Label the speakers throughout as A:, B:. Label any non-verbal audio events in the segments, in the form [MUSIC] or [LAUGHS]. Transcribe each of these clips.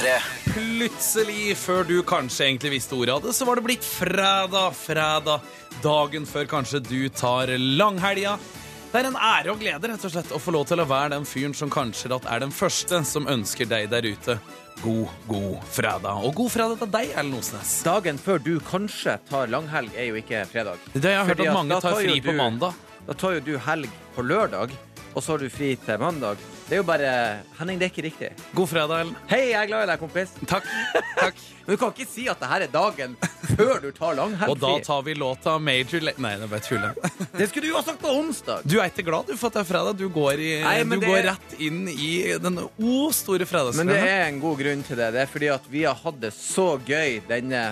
A: P3.
B: Plutselig, før du kanskje egentlig visste ordet av det, så var det blitt fredag, fredag. Dagen før kanskje du tar langhelga. Det er en ære og glede rett og slett å få lov til å være den fyren som kanskje er den første som ønsker deg der ute god, god fredag. Og god fredag til deg, Ellen Osnes.
C: Dagen før du kanskje tar langhelg, er jo ikke fredag.
B: Det har jeg hørt
C: Fordi
B: at
C: at
B: mange tar
C: tar fri
B: fri på mandag.
C: Da tar jo du helg på lørdag, og så har du fri til mandag. Det er jo bare Henning, det er ikke riktig.
B: God fredag, Ellen.
C: Hei, jeg er glad i deg, kompis.
B: Takk. Takk. [LAUGHS]
C: Men du kan ikke si at det her er dagen før du tar langhelg.
B: Og da tar vi låta Major Le... Nei, det er bare tull. [LAUGHS]
C: Det skulle du jo ha sagt på onsdag.
B: Du er ikke glad du for at det er fredag? Du går, i,
C: Nei,
B: du
C: det
B: går rett inn i den o store
C: Men det er en god grunn til det. Det er fordi at vi har hatt det så gøy denne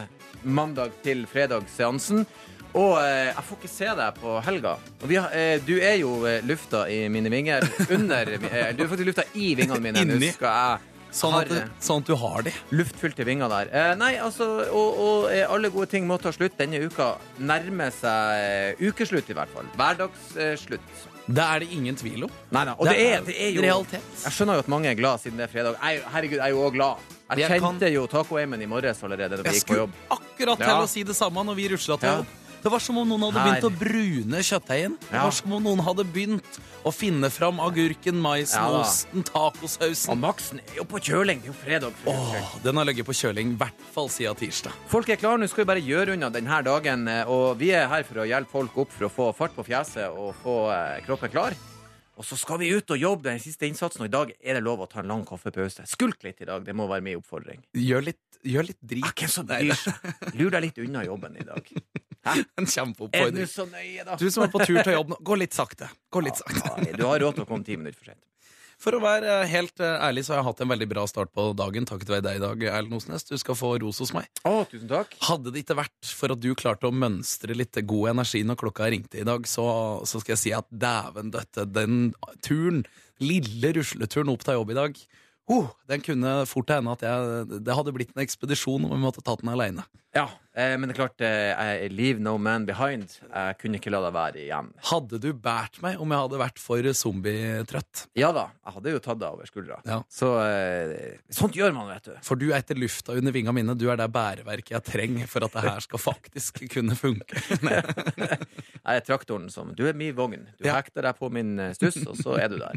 C: mandag til fredag-seansen. Og eh, jeg får ikke se deg på helga. Og vi har, eh, du er jo eh, lufta i mine vinger. Under eh, Du er faktisk lufta i vingene mine. Nå
B: Inni.
C: skal jeg
B: Sånn at,
C: ha
B: sånn at du har de.
C: luftfylte vinger der. Eh, nei, altså, og, og eh, alle gode ting må ta slutt. Denne uka nærmer seg eh, ukeslutt, i hvert fall. Hverdagsslutt.
B: Det er det ingen tvil om.
C: Nei, nei, og det, er, det er jo
B: realitet.
C: Jeg skjønner jo at mange er glad siden det er fredag. Jeg, herregud, jeg er jo òg glad. Jeg
B: Jeg kan-
C: kjente jo taco-aimen i morges allerede da vi
B: Jeg
C: gikk på
B: skulle
C: jobb.
B: akkurat til
C: Ja.
B: å si det samme når vi rusla til
C: Ja.
B: jobb. Det var som om noen hadde begynt å brune kjøttdeigen. Det var som om noen hadde begynt å finne fram agurken, maisen,
C: Ja
B: osten, tacosausen.
C: Og Maxen er jo på kjøling. Det er jo fredag.
B: Åh, den har ligget på kjøling i hvert fall siden tirsdag.
C: Folk er klare, nå skal vi bare gjøre unna denne dagen. eh, Og vi er her for å hjelpe folk opp for å få fart på fjeset og få eh, kroppen klar. Og så skal vi ut og jobbe den siste innsatsen, og i dag er det lov å ta en lang kaffepause. Skulk litt i dag, det må være min oppfordring.
B: Gjør litt, gjør litt drit.
C: Ah, hvem som bryr seg? [LAUGHS] Lur deg litt unna jobben i dag. [LAUGHS]
B: En
C: Er du så nøye, da?
B: Du som er på tur til jobb nå, gå litt sakte. Gå litt sakte.
C: Du har råd til å komme ti minutter for sent. [LAUGHS]
B: For å være helt eh, ærlig så har jeg hatt en veldig bra start på dagen takket være deg i dag, Erlend Osnes. Du skal få ros hos meg.
C: Å, tusen takk.
B: Hadde det ikke vært for at du klarte å mønstre litt god energi når klokka ringte i dag, så, så skal jeg si at dæven døtte, den turen, lille rusleturen opp til jobb i dag, oh, den kunne fort hende at jeg, det hadde blitt en ekspedisjon om vi måtte tatt den alene.
C: Ja, eh, men det er klart, eh, jeg leave no man behind. Jeg kunne ikke la deg være igjen.
B: Hadde du båret meg om jeg hadde vært for zombietrøtt?
C: Ja da, jeg hadde jo tatt deg over skuldra.
B: Ja.
C: Så eh, sånt gjør man, vet du.
B: For du er etter lufta under vinga mine. Du er det bæreverket jeg trenger for at det her skal faktisk [LAUGHS] kunne funke.
C: Jeg er traktoren som Du er min vogn. Du
B: Ja.
C: hekter deg på min eh, stuss, og så er du der.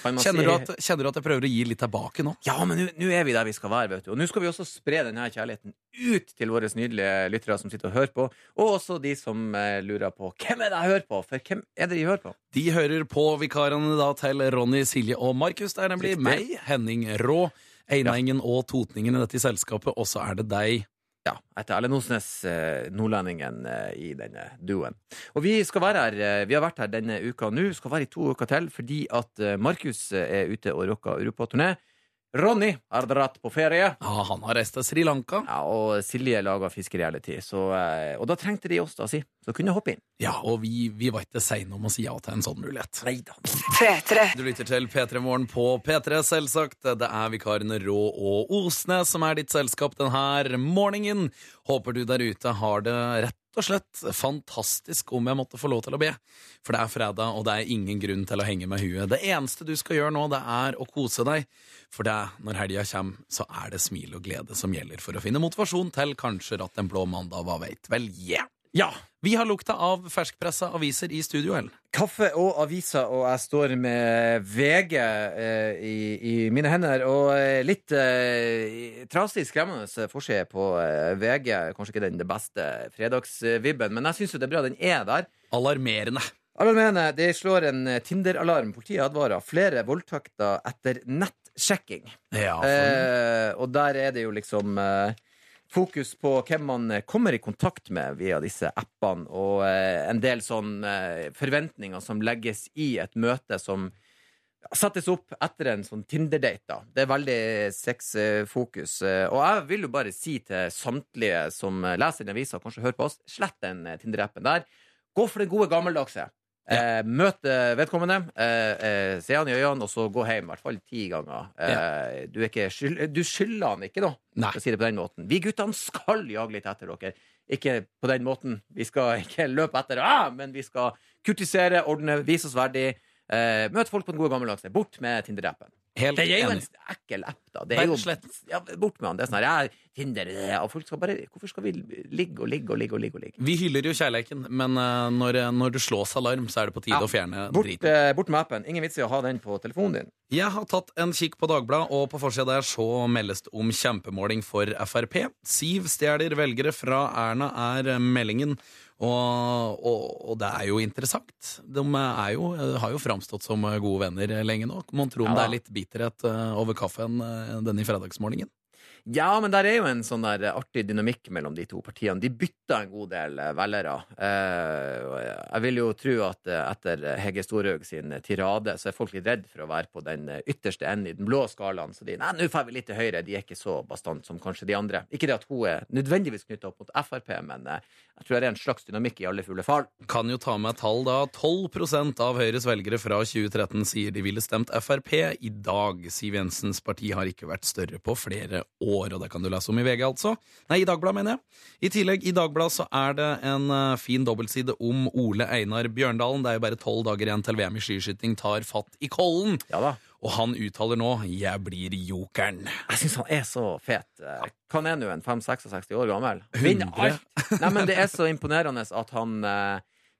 B: Kjenner,
C: si-
B: du at, kjenner du at jeg prøver å gi litt tilbake nå?
C: Ja, men nå er vi der vi skal være, vet du. Og nå skal vi også spre denne kjærligheten ut til våre nydelige lyttere som sitter og hører på, og også de som eh, lurer på hvem er det jeg hører på? For hvem er det de hører på?
B: De hører på vikarene da til Ronny, Silje og Markus. Det er nemlig
C: Riktig.
B: meg, Henning Rå, Einengen og Totningen i dette selskapet, og så er det deg.
C: Ja, etter Erlend Osnes, eh, nordlendingen eh, i denne duoen. Og vi skal være her, vi har vært her denne uka nå, skal være i to uker til, fordi at Markus er ute og rocker Europaturné. Ronny har dratt på ferie.
B: Ja, han har reist til Sri Lanka.
C: Ja, og Silje laga fiskereality, så, eh, og da trengte de oss, da, si. Så kunne hoppe inn.
B: Ja, og vi, vi var ikke seine om å si ja til en sånn mulighet.
C: Neida.
B: Du lytter til P3 Morgen på P3, selvsagt. Det er vikarene Rå og Osnes som er ditt selskap denne morgenen. Håper du der ute har det rett og slett fantastisk om jeg måtte få lov til å be. For det er fredag, og det er ingen grunn til å henge med huet. Det eneste du skal gjøre nå, det er å kose deg. For det, når helga kommer, så er det smil og glede som gjelder for å finne motivasjon til kanskje ratt en blå mandag, hva veit vel. Yeah!
C: Ja.
B: Vi har lukta av ferskpressa aviser i studio, Ellen.
C: Kaffe og aviser, og jeg står med VG eh, i, i mine hender. Og eh, litt eh, trasig, skremmende forside på eh, VG. Kanskje ikke den beste fredagsvibben, men jeg syns jo det er bra den er der.
B: Alarmerende.
C: Alarmerende. det slår en eh, Tinder-alarm. Politiet advarer flere voldtekter etter nettsjekking.
B: Ja, for...
C: Og der er det jo liksom eh, fokus på hvem man eh, kommer i kontakt med via disse appene, og eh, en del sånn eh, forventninger som legges i et møte som settes opp etter en sånn Tinder-date. da. Det er veldig sexfokus. Og jeg vil jo bare si til samtlige som leser den avisa, kanskje hører på oss, slett den Tinder-appen der. Gå for det gode gammeldagse. Eh, møt eh, vedkommende, eh, eh, se han i øynene, og så gå hjem. I hvert fall ti ganger. Eh, du, skyld, du skylder han ikke, da,
B: Nei.
C: si det på den måten. Vi guttene skal jage litt etter dere. Ikke på den måten. Vi skal ikke løpe etter, ah, men vi skal kurtisere, ordne, vise oss verdig. Eh, møt folk på den gode gammeldagse. Bort med Tinder-appen.
B: Helt
C: Det er jo en ekkel app, da. Det er jo, ja, bort med han. Det er sånn her, ja, Tinder, det er- og folk skal bare Hvorfor skal vi ligge og ligge og ligge og ligge? og ligge?
B: Vi hyller jo kjærleiken, men uh, når, når det slås alarm, så er det på tide
C: Ja.
B: å fjerne
C: Bort,
B: driten.
C: Uh, bort med appen. Ingen vits i å ha den på telefonen din.
B: Jeg har tatt en kikk på Dagbladet, og på forsida der så meldes det om kjempemåling for Frp. Siv stjeler velgere fra Erna, er meldingen. Og, og, og det er jo interessant. De er jo, har jo framstått som gode venner lenge nå. Mon tro om
C: Ja
B: det er litt bitterhet eh, over kaffen eh, denne fredagsmorgenen?
C: Ja, men der er jo en sånn der artig dynamikk mellom de to partiene. De bytter en god del eh, velgere. Eh, jeg vil jo tro at eh, etter Hege Storhaug sin tirade, så er folk litt redd for å være på den ytterste enden i den blå skalaen. Så de nei, nå får vi litt til høyre. De er ikke så bastant som kanskje de andre. Ikke det at hun er nødvendigvis knytta opp mot Frp, men jeg tror det er en slags dynamikk i alle fugle fall.
B: Kan jo ta med et tall, da. 12 av Høyres velgere fra 2013 sier de ville stemt Frp i dag. Siv Jensens parti har ikke vært større på flere år, og det kan du lese om i VG, altså. Nei, i Dagbladet, mener jeg. I tillegg, i Dagbladet så er det en eh, fin dobbeltside om Ole Einar Bjørndalen. Det er jo bare tolv dager igjen til VM i skiskyting tar fatt i Kollen.
C: Ja da.
B: Og han uttaler nå 'jeg blir jokeren'.
C: Jeg syns han er så fet. Kan Hva er nå, en 5-66 år gammel? Vinner alt! Nei, men det er så imponerende at han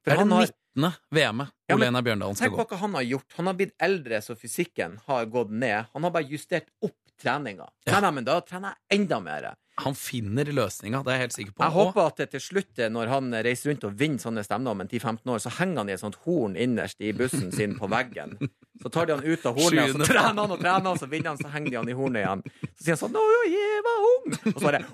C: for
B: Det er
C: han
B: det
C: har
B: 19. VM-et
C: Ja,
B: Ole Einar Bjørndalen skal
C: Tenk
B: gå.
C: på hva han har gjort. Han har blitt eldre, så fysikken har gått ned. Han har bare justert opp treninga. Nei, nei, men da trener jeg enda mer.
B: Han finner løsninga, det er jeg helt sikker på.
C: Jeg håper at det til slutt, når han reiser rundt og vinner sånne stevner om en 10-15 år, så henger han i et sånt horn innerst i bussen sin på veggen. Så tar de han ut av hornet, og så trener han og trener, og så vinner han, så henger de han i hornet igjen. Så sier han sånn 'Nå, jeg var ung', og så bare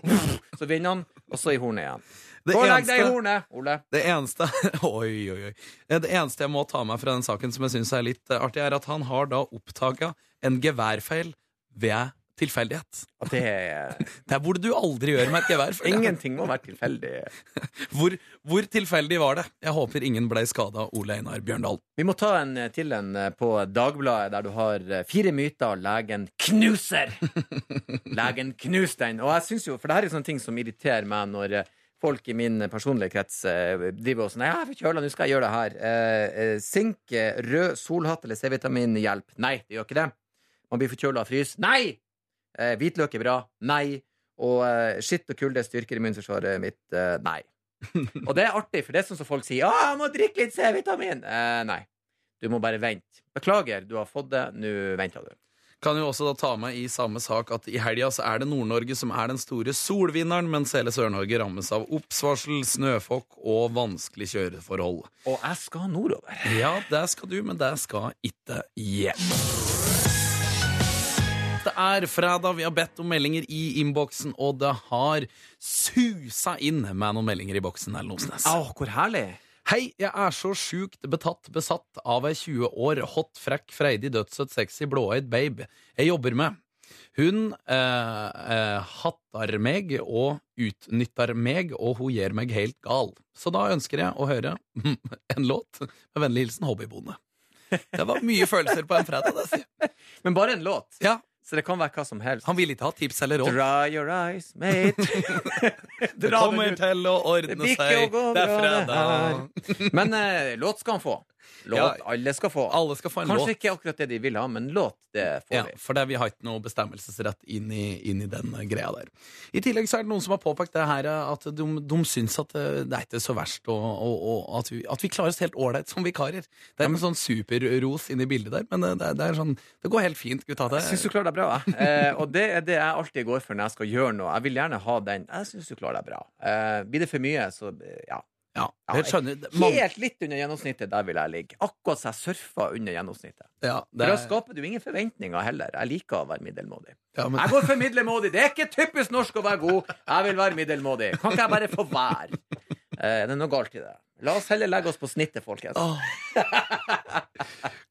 C: Så vinner han, og så i hornet igjen.
B: Det
C: i
B: eneste-
C: hornet, Ole.
B: Det eneste [LAUGHS] Oi, oi, oi. Det eneste jeg må ta med fra den saken som jeg syns er litt eh, artig, er at han har da oppdaga en geværfeil ved tilfeldighet.
C: Det er [LAUGHS]
B: Der burde du aldri gjøre med et gevær.
C: Ingenting må være tilfeldig. [LAUGHS]
B: Hvor, hvor tilfeldig var det? Jeg håper ingen ble skada, Ole Einar Bjørndal.
C: Vi må ta en eh, til en eh, på Dagbladet, der du har eh, fire myter legen knuser. [LAUGHS] Legen knus den. Og jeg synes jo, for det her er sånne ting som irriterer meg når folk i min personlige krets driver og sånn Ja, jeg er forkjøla, nå skal jeg gjøre det her. Eh, Sink, rød solhatt eller C-vitamin hjelp? Nei, det gjør ikke det. Man blir forkjøla og frys? Nei! Eh, hvitløk er bra? Nei. Og eh, skitt og kulde styrker immunforsvaret mitt? Eh, nei. [LAUGHS] Og det er artig, for det er sånn som folk sier. 'Å, jeg må drikke litt C-vitamin'. Eh, nei. Du må bare vente. Beklager, du har fått det. Nå venter du.
B: Kan jo også da ta med i samme sak at i helga så er det Nord-Norge som er den store solvinneren, mens hele Sør-Norge rammes av oppsvarsel, snøfokk og vanskelig kjøreforhold.
C: Og jeg skal nordover.
B: Ja, det skal du, men det skal ikke jeg. Er fredag, vi har bedt om meldinger i innboksen, og det har susa inn med noen meldinger i boksen. Eller Osnes.
C: Å, hvor herlig.
B: Hei, jeg er så sjukt betatt besatt av ei 20 år hot, frekk, freidig, dødsøt, sexy, blåøyd babe jeg jobber med. Hun eh, eh, hattar meg og utnytter meg, og hun gjør meg helt gal. Så da ønsker jeg å høre [LAUGHS] en låt med vennlig hilsen hobbybonde. Det var mye følelser på en fredag. Det.
C: Men bare en låt.
B: ja,
C: Så det kan være hva som helst.
B: han ville ikke ha tips eller råd.
C: Dry your eyes, mate. [LAUGHS]
B: Det kommer til å ordne seg. Det er fredag.
C: Men eh, låt skal han få. Låt
B: Ja.
C: alle skal få.
B: Alle skal få en
C: Kanskje
B: låt.
C: ikke akkurat det de vil ha, men låt, det får
B: Ja,
C: vi.
B: for det, vi har ikke noe bestemmelsesrett inn i, inn i den greia der. I tillegg så er det noen som har påpekt det her at de, de syns at eh, det er ikke så verst, og, og, og at, vi, at vi klarer oss helt ålreit som vikarer. Det er en sånn superros inni bildet der, men eh, det, det sånn Det går helt fint, gutta. Det,
C: Jeg syns du klarer deg bra. jeg. [LAUGHS] Eh, og det er det jeg alltid går for når jeg skal gjøre noe. Jeg vil gjerne ha den. Jeg syns du klarer deg bra. Eh, blir det for mye, så eh, ja.
B: Ja, jeg skjønner. man-
C: Helt litt under gjennomsnittet, der vil jeg ligge. Akkurat så jeg surfer under gjennomsnittet.
B: ja,
C: For da
B: er,
C: skaper du ingen forventninger heller. Jeg liker å være middelmådig.
B: ja, men,
C: Jeg går for middelmådig. Det er ikke typisk norsk å være god. Jeg vil være middelmådig. Kan ikke jeg bare få være? [LAUGHS] Eh, det er noe galt i det. La oss heller legge oss på snittet, folkens.
B: Oh.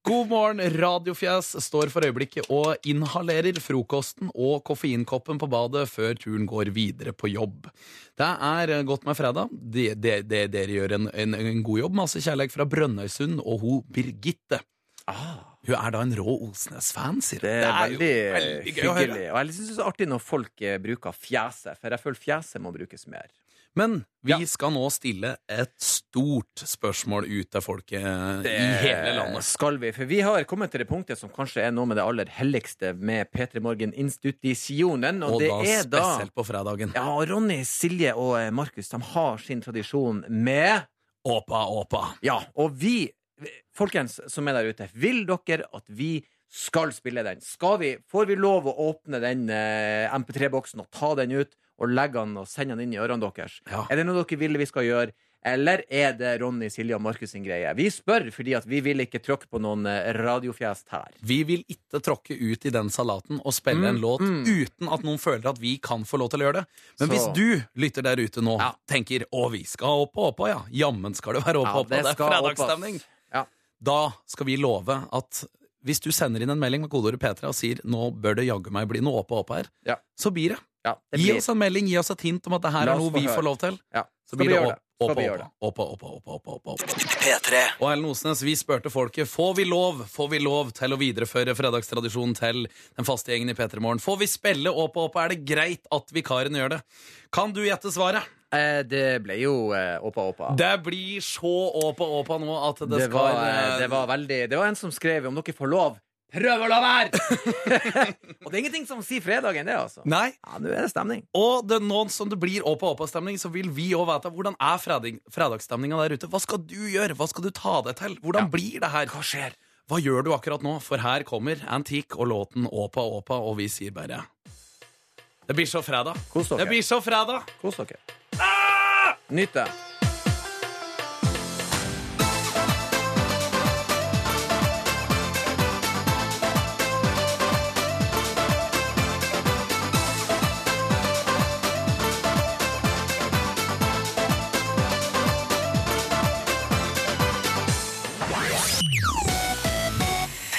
B: God morgen, Radiofjes står for øyeblikket og inhalerer frokosten og koffeinkoppen på badet før turen går videre på jobb. Det er godt med fredag. Det, det, det, dere gjør en, en, en god jobb. Masse kjærlighet fra Brønnøysund og ho Birgitte.
C: Ah,
B: Hun er da en rå Osnes-fan, sier hun.
C: det er veldig,
B: veldig
C: hyggelig. Og jeg syns det er artig når folk eh, bruker fjeset, for jeg føler fjeset må brukes mer.
B: Men vi
C: Ja.
B: skal nå stille et stort spørsmål ut til folket i hele landet.
C: skal vi. For vi har kommet til det punktet som kanskje er noe med det aller helligste med P3 Morgen-institusjonen. Og,
B: Og
C: det
B: da
C: er da
B: spesielt på fredagen.
C: Ja, Ronny, Silje og eh, Markus de har sin tradisjon med
B: Åpa, åpa.
C: Ja, og vi, folkens som er der ute, vil dere at vi skal spille den? Skal vi, Får vi lov å åpne den eh, MP3-boksen og ta den ut og legge den og sende den inn i ørene deres?
B: Ja.
C: Er det noe dere vil vi skal gjøre? Eller er det Ronny, Silje og Markus sin greie? Vi spør fordi at vi vil ikke tråkke på noen eh, radiofjes her.
B: Vi vil ikke tråkke ut i den salaten og spille
C: Mm,
B: en låt
C: mm.
B: uten at noen føler at vi kan få lov til å gjøre det. Men
C: Så-
B: hvis du lytter der ute nå
C: Ja.
B: tenker 'Å, vi skal opp og opp', ja. Jammen skal det være opp og opp.
C: det
B: det er fredagsstemning.
C: Ja.
B: Da skal vi love at hvis du sender inn en melding med kodeordet P3 og sier 'nå bør det jaggu meg bli noe opp og opp her',
C: Ja.
B: så blir det.
C: Ja, det
B: Gi oss en melding, gi oss et hint om at det her er noe vi
C: høre.
B: får lov til.
C: Ja.
B: Så blir det opp, opp, opp, opp, opp, opp, opp, opp, opp.
A: P3.
B: Og Ellen Osnes, vi spurte folket får vi lov får vi lov til å videreføre fredagstradisjonen til den faste gjengen i P3 Morgen. Får vi spille Åpa Åpa? Er det greit at vikaren gjør det? Kan du gjette svaret?
C: Eh, det ble jo eh, åpa åpa.
B: Det blir så Åpa Åpa nå at det,
C: Det
B: skal
C: var, eh,
B: eh,
C: det var veldig Det var en som skrev om dere får lov. Prøv å la være! [LAUGHS] og det er ingenting som sier fredagen, det, altså.
B: Nei.
C: Ja, nå er det stemning.
B: Og det, nå som det blir Åpa Åpa-stemning, så vil vi òg vite hvordan er fredag, fredagsstemninga der ute. Hva skal du gjøre? Hva skal du ta deg til? Hvordan
C: Ja.
B: blir det her?
C: Hva skjer?
B: Hva gjør du akkurat nå? For her kommer Antique og låten Åpa Åpa, og vi sier bare Det blir så fredag.
C: Kos
B: Det blir så fredag.
C: Kos dere. Nyt det.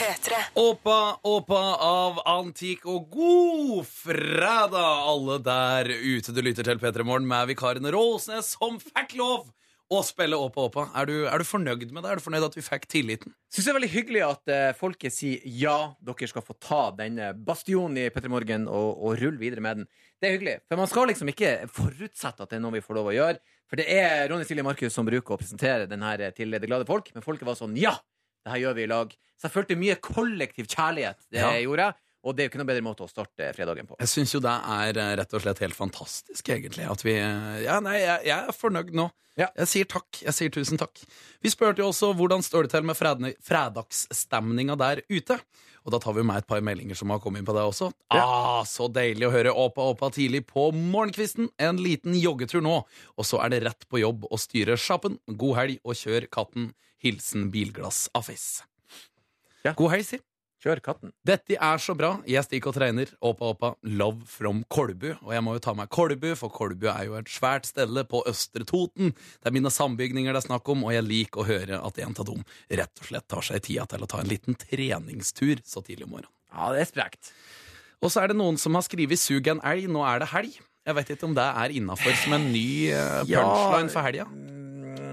A: P3.
B: Åpa, åpa av Antik og god fredag, alle der ute. Du lytter til P3 Morgen med vikaren Råsnes, som fikk lov å spille Åpa, åpa. Er du, er du fornøyd med det? Er du fornøyd at vi fikk tilliten?
C: Syns det er veldig hyggelig at eh, folket sier ja, dere skal få ta denne bastionen i Petter Morgen og, og rulle videre med den. Det er hyggelig. For man skal liksom ikke forutsette at det er noe vi får lov å gjøre. For det er Ronny Silje Markus som bruker å presentere den her til det glade folk. Men folket var sånn ja, det her gjør vi i lag. Så jeg følte mye kollektiv kjærlighet. Det
B: Ja.
C: gjorde jeg. Og det er jo ikke noe bedre måte å starte fredagen på.
B: Jeg syns jo det er eh, rett og slett helt fantastisk, egentlig. At vi eh, Ja, nei, jeg, jeg er fornøyd nå.
C: Ja.
B: Jeg sier takk. Jeg sier tusen takk. Vi spurte jo også hvordan står det til med fred fredagsstemninga der ute. Og da tar vi med et par meldinger som har kommet inn på det også. Ah, så deilig å høre Åpa Åpa tidlig på morgenkvisten. En liten joggetur nå, og så er det rett på jobb å styre sjappen. God helg og kjør katten. Hilsen Bilglass Affis.
C: Ja.
B: God helg, si.
C: Kjør katten.
B: Dette er så bra. Jeg stikker og trener. Åpa, åpa. Love from Kolbu. Og jeg må jo ta meg Kolbu, for Kolbu er jo et svært stelle på Østre Toten. Det er mine sambygninger det er snakk om, og jeg liker å høre at en av dem rett og slett tar seg tida til å ta en liten treningstur så tidlig om morgenen.
C: Ja, det er sprekt.
B: Og så er det noen som har skrevet 'sug en elg', nå er det helg. Jeg vet ikke om det er innafor som en ny eh, punchline for helga.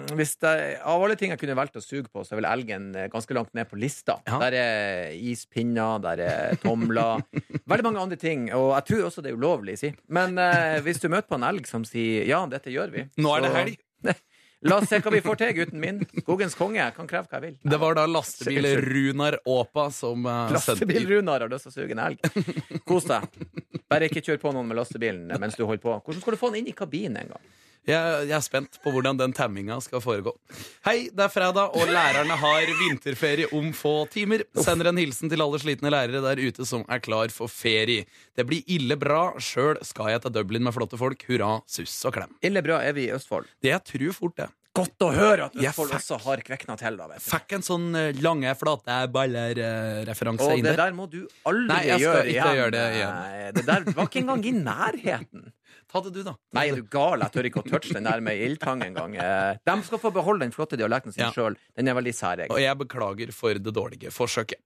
C: Mm, Hvis det, av alle ting jeg kunne valgt å suge på, så er vel elgen eh, ganske langt ned på lista.
B: Ja.
C: Der er ispinner, der er tomler, [LAUGHS] veldig mange andre ting. Og jeg tror også det er ulovlig, si. Men eh, hvis du møter på en elg som sier ja, dette gjør vi
B: Nå er det helg. [LAUGHS]
C: La oss se hva vi får til, gutten min. Skogens konge. Jeg kan kreve hva jeg vil.
B: Det var da lastebil-Runar Åpa som [LAUGHS] uh,
C: Lastebil-Runar har lyst til å suge en elg. Kos deg. Bare ikke kjør på noen med lastebilen mens du holder på. Hvordan skal du få den inn i kabinen en gang?
B: Jeg, jeg er spent på hvordan den tamminga skal foregå. Hei, det er fredag, og lærerne har vinterferie om få timer. Sender en hilsen til alle slitne lærere der ute som er klar for ferie. Det blir ille bra. Sjøl skal jeg til Dublin med flotte folk. Hurra, suss og klem.
C: Ille bra er vi i Østfold.
B: Det jeg tror fort det.
C: Godt å høre at Østfold
B: fikk-
C: også har kvekna til. da, vet du.
B: Fikk en sånn eh, lange, flate baller-referanse
C: Og
B: inn
C: det
B: der.
C: der må du aldri
B: Nei, jeg skal
C: gjøre
B: ikke
C: igjen.
B: gjøre det igjen.
C: Nei, Det der var ikke engang i nærheten.
B: Ta det du, da. Ta
C: Nei, er du gal? Jeg tør ikke å touche den der med ildtang engang. Eh, De skal få beholde den flotte dialekten sin
B: Ja.
C: sjøl. Den er veldig særegen.
B: Og jeg beklager for det dårlige forsøket.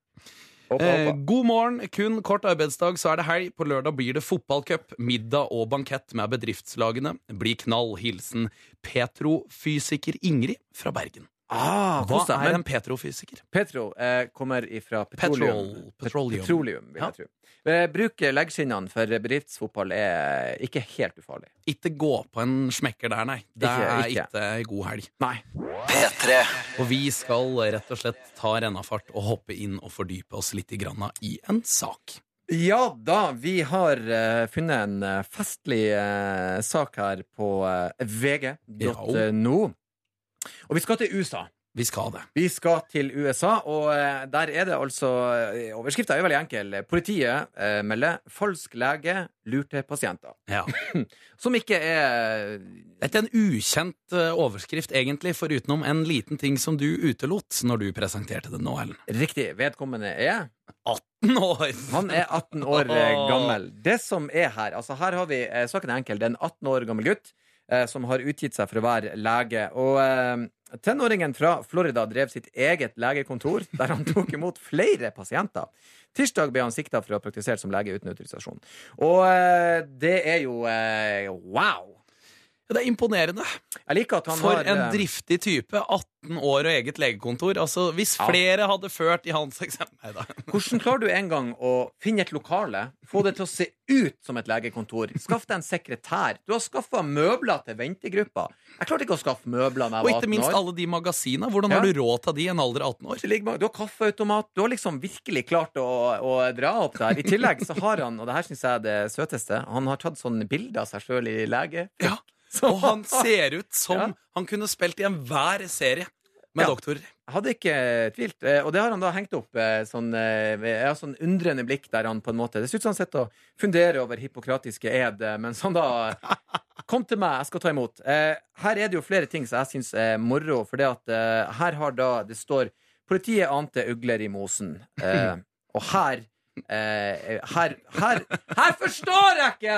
C: Hoppa,
B: Eh, god morgen. Kun kort arbeidsdag, så er det helg. På lørdag blir det fotballcup, middag og bankett med bedriftslagene. Blir knall. Hilsen petrofysiker Ingrid fra Bergen.
C: Ah,
B: Hva er en petrofysiker?
C: Petro eh, kommer ifra petroleum.
B: Petrol, petroleum.
C: Petroleum, vil
B: Ja.
C: jeg tro. Eh, Bruk leggskinnene for bedriftsfotball er ikke helt ufarlig.
B: Ikke gå på en smekker der, nei. Det er
C: ikke.
B: ei god helg.
C: Nei.
A: P3.
B: Og vi skal rett og slett ta rennafart og hoppe inn og fordype oss litt i granna i en sak.
C: Ja da, vi har uh, funnet en eh, festlig uh, sak her på uh, vg.no. Og vi skal til USA.
B: Vi skal det.
C: Vi skal til USA, og eh, der er det altså Overskrifta er veldig enkel. Politiet eh, melder 'falsk lege lurte pasienter'.
B: Ja. [LAUGHS]
C: Som ikke er
B: Dette er en ukjent eh, overskrift, egentlig, forutenom en liten ting som du utelot når du presenterte den nå, Ellen.
C: riktig. Vedkommende er
B: 18 år!
C: Han er 18 år eh, [LAUGHS] gammel. Det som er her altså Her har vi eh, saken er enkel. Det er en 18 år gammel gutt eh, som har utgitt seg for å være lege. Og eh, tenåringen fra Florida drev sitt eget legekontor, der han tok imot flere pasienter. Tirsdag ble han sikta for å ha praktisert som lege uten autorisasjon. Og eh, det er jo eh, wow!
B: Det er imponerende. For
C: har
B: en
C: eh,
B: driftig type. 18 år og eget legekontor. Altså, Hvis
C: Ja.
B: flere hadde ført i hans eksempel. [LAUGHS]
C: Hvordan klarer du en gang å finne et lokale, få det til å se ut som et legekontor, skaff deg en sekretær? Du har skaffa møbler til ventegruppa. Jeg klarte ikke å skaffe møbler da jeg var 18 år.
B: Og ikke minst alle de magasinene. Hvordan
C: Ja.
B: har du råd til de i en alder av 18 år?
C: Du har kaffeautomat. Du har liksom virkelig klart å, å dra opp der. I tillegg så har han, og det her syns jeg er det søteste, han har tatt sånne bilder av seg sjøl i lege.
B: Ja. [LAUGHS] Og han ser ut som
C: Ja.
B: han kunne spilt i enhver serie med
C: Ja.
B: doktorer.
C: Hadde ikke tvilt. Eh, Og det har han da hengt opp eh, sånn, eh, ja, sånn undrende blikk der han på en måte Det ser ut som han sitter og funderer over hippokratiske ed, mens han da [LAUGHS] Kom til meg, jeg skal ta imot. Her er det jo flere ting som jeg syns er moro, for det at her har da Det står Politiet ante ugler i mosen. [LAUGHS] Og her eh, her, her Her forstår jeg ikke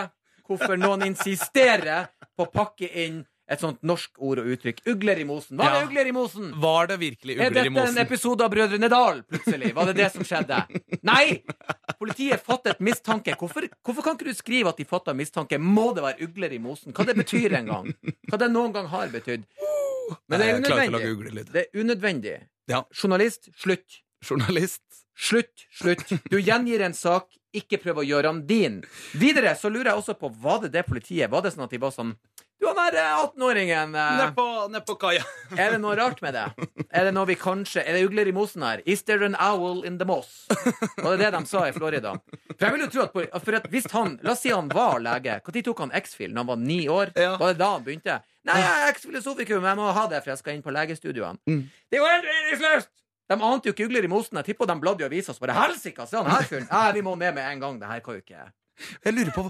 C: hvorfor noen insisterer på å pakke inn et sånt norsk ord og uttrykk. Ugler i mosen. Var det
B: Ja.
C: ugler i mosen?
B: Var det virkelig
C: Er
B: ugler
C: dette
B: i mosen?
C: en episode av Brødrene Dal, plutselig? Var det det som skjedde? Nei! Politiet fattet mistanke. Hvorfor, hvorfor kan ikke du skrive at de fatta mistanke? Må det være ugler i mosen? Hva det betyr en gang? Hva det noen gang har betydd? Men det er unødvendig. Det er unødvendig.
B: Ja.
C: Journalist, slutt.
B: Journalist.
C: Slutt, slutt. Du gjengir en sak, ikke prøv å gjøre den din. Videre så lurer jeg også på, var det det politiet? Var det sånn at de var sånn Du, han der eh, 18-åringen Nedpå
B: Ned på, kaia. [LAUGHS]
C: Er det noe rart med det? Er det noe vi kanskje Er det ugler i mosen her? Is there an owl in the moss? Var det det de sa i Florida? For jeg vil jo tro at, for at hvis han La oss si han var lege. Når tok han X-Fil? Når han var ni år?
B: Ja.
C: Var det da han begynte? Nei, jeg er X-filosofikum, jeg må ha det, for jeg skal inn på legestudioene.
B: Mm.
C: Det er jo helt meningsløst! De ante jo ikke ugler i mosen. Jeg tipper de bladde i avisa og bare Helsike, se han her fyren! Nei, vi må ned med en gang. Det her kan jo ikke [LAUGHS]
B: Jeg lurer på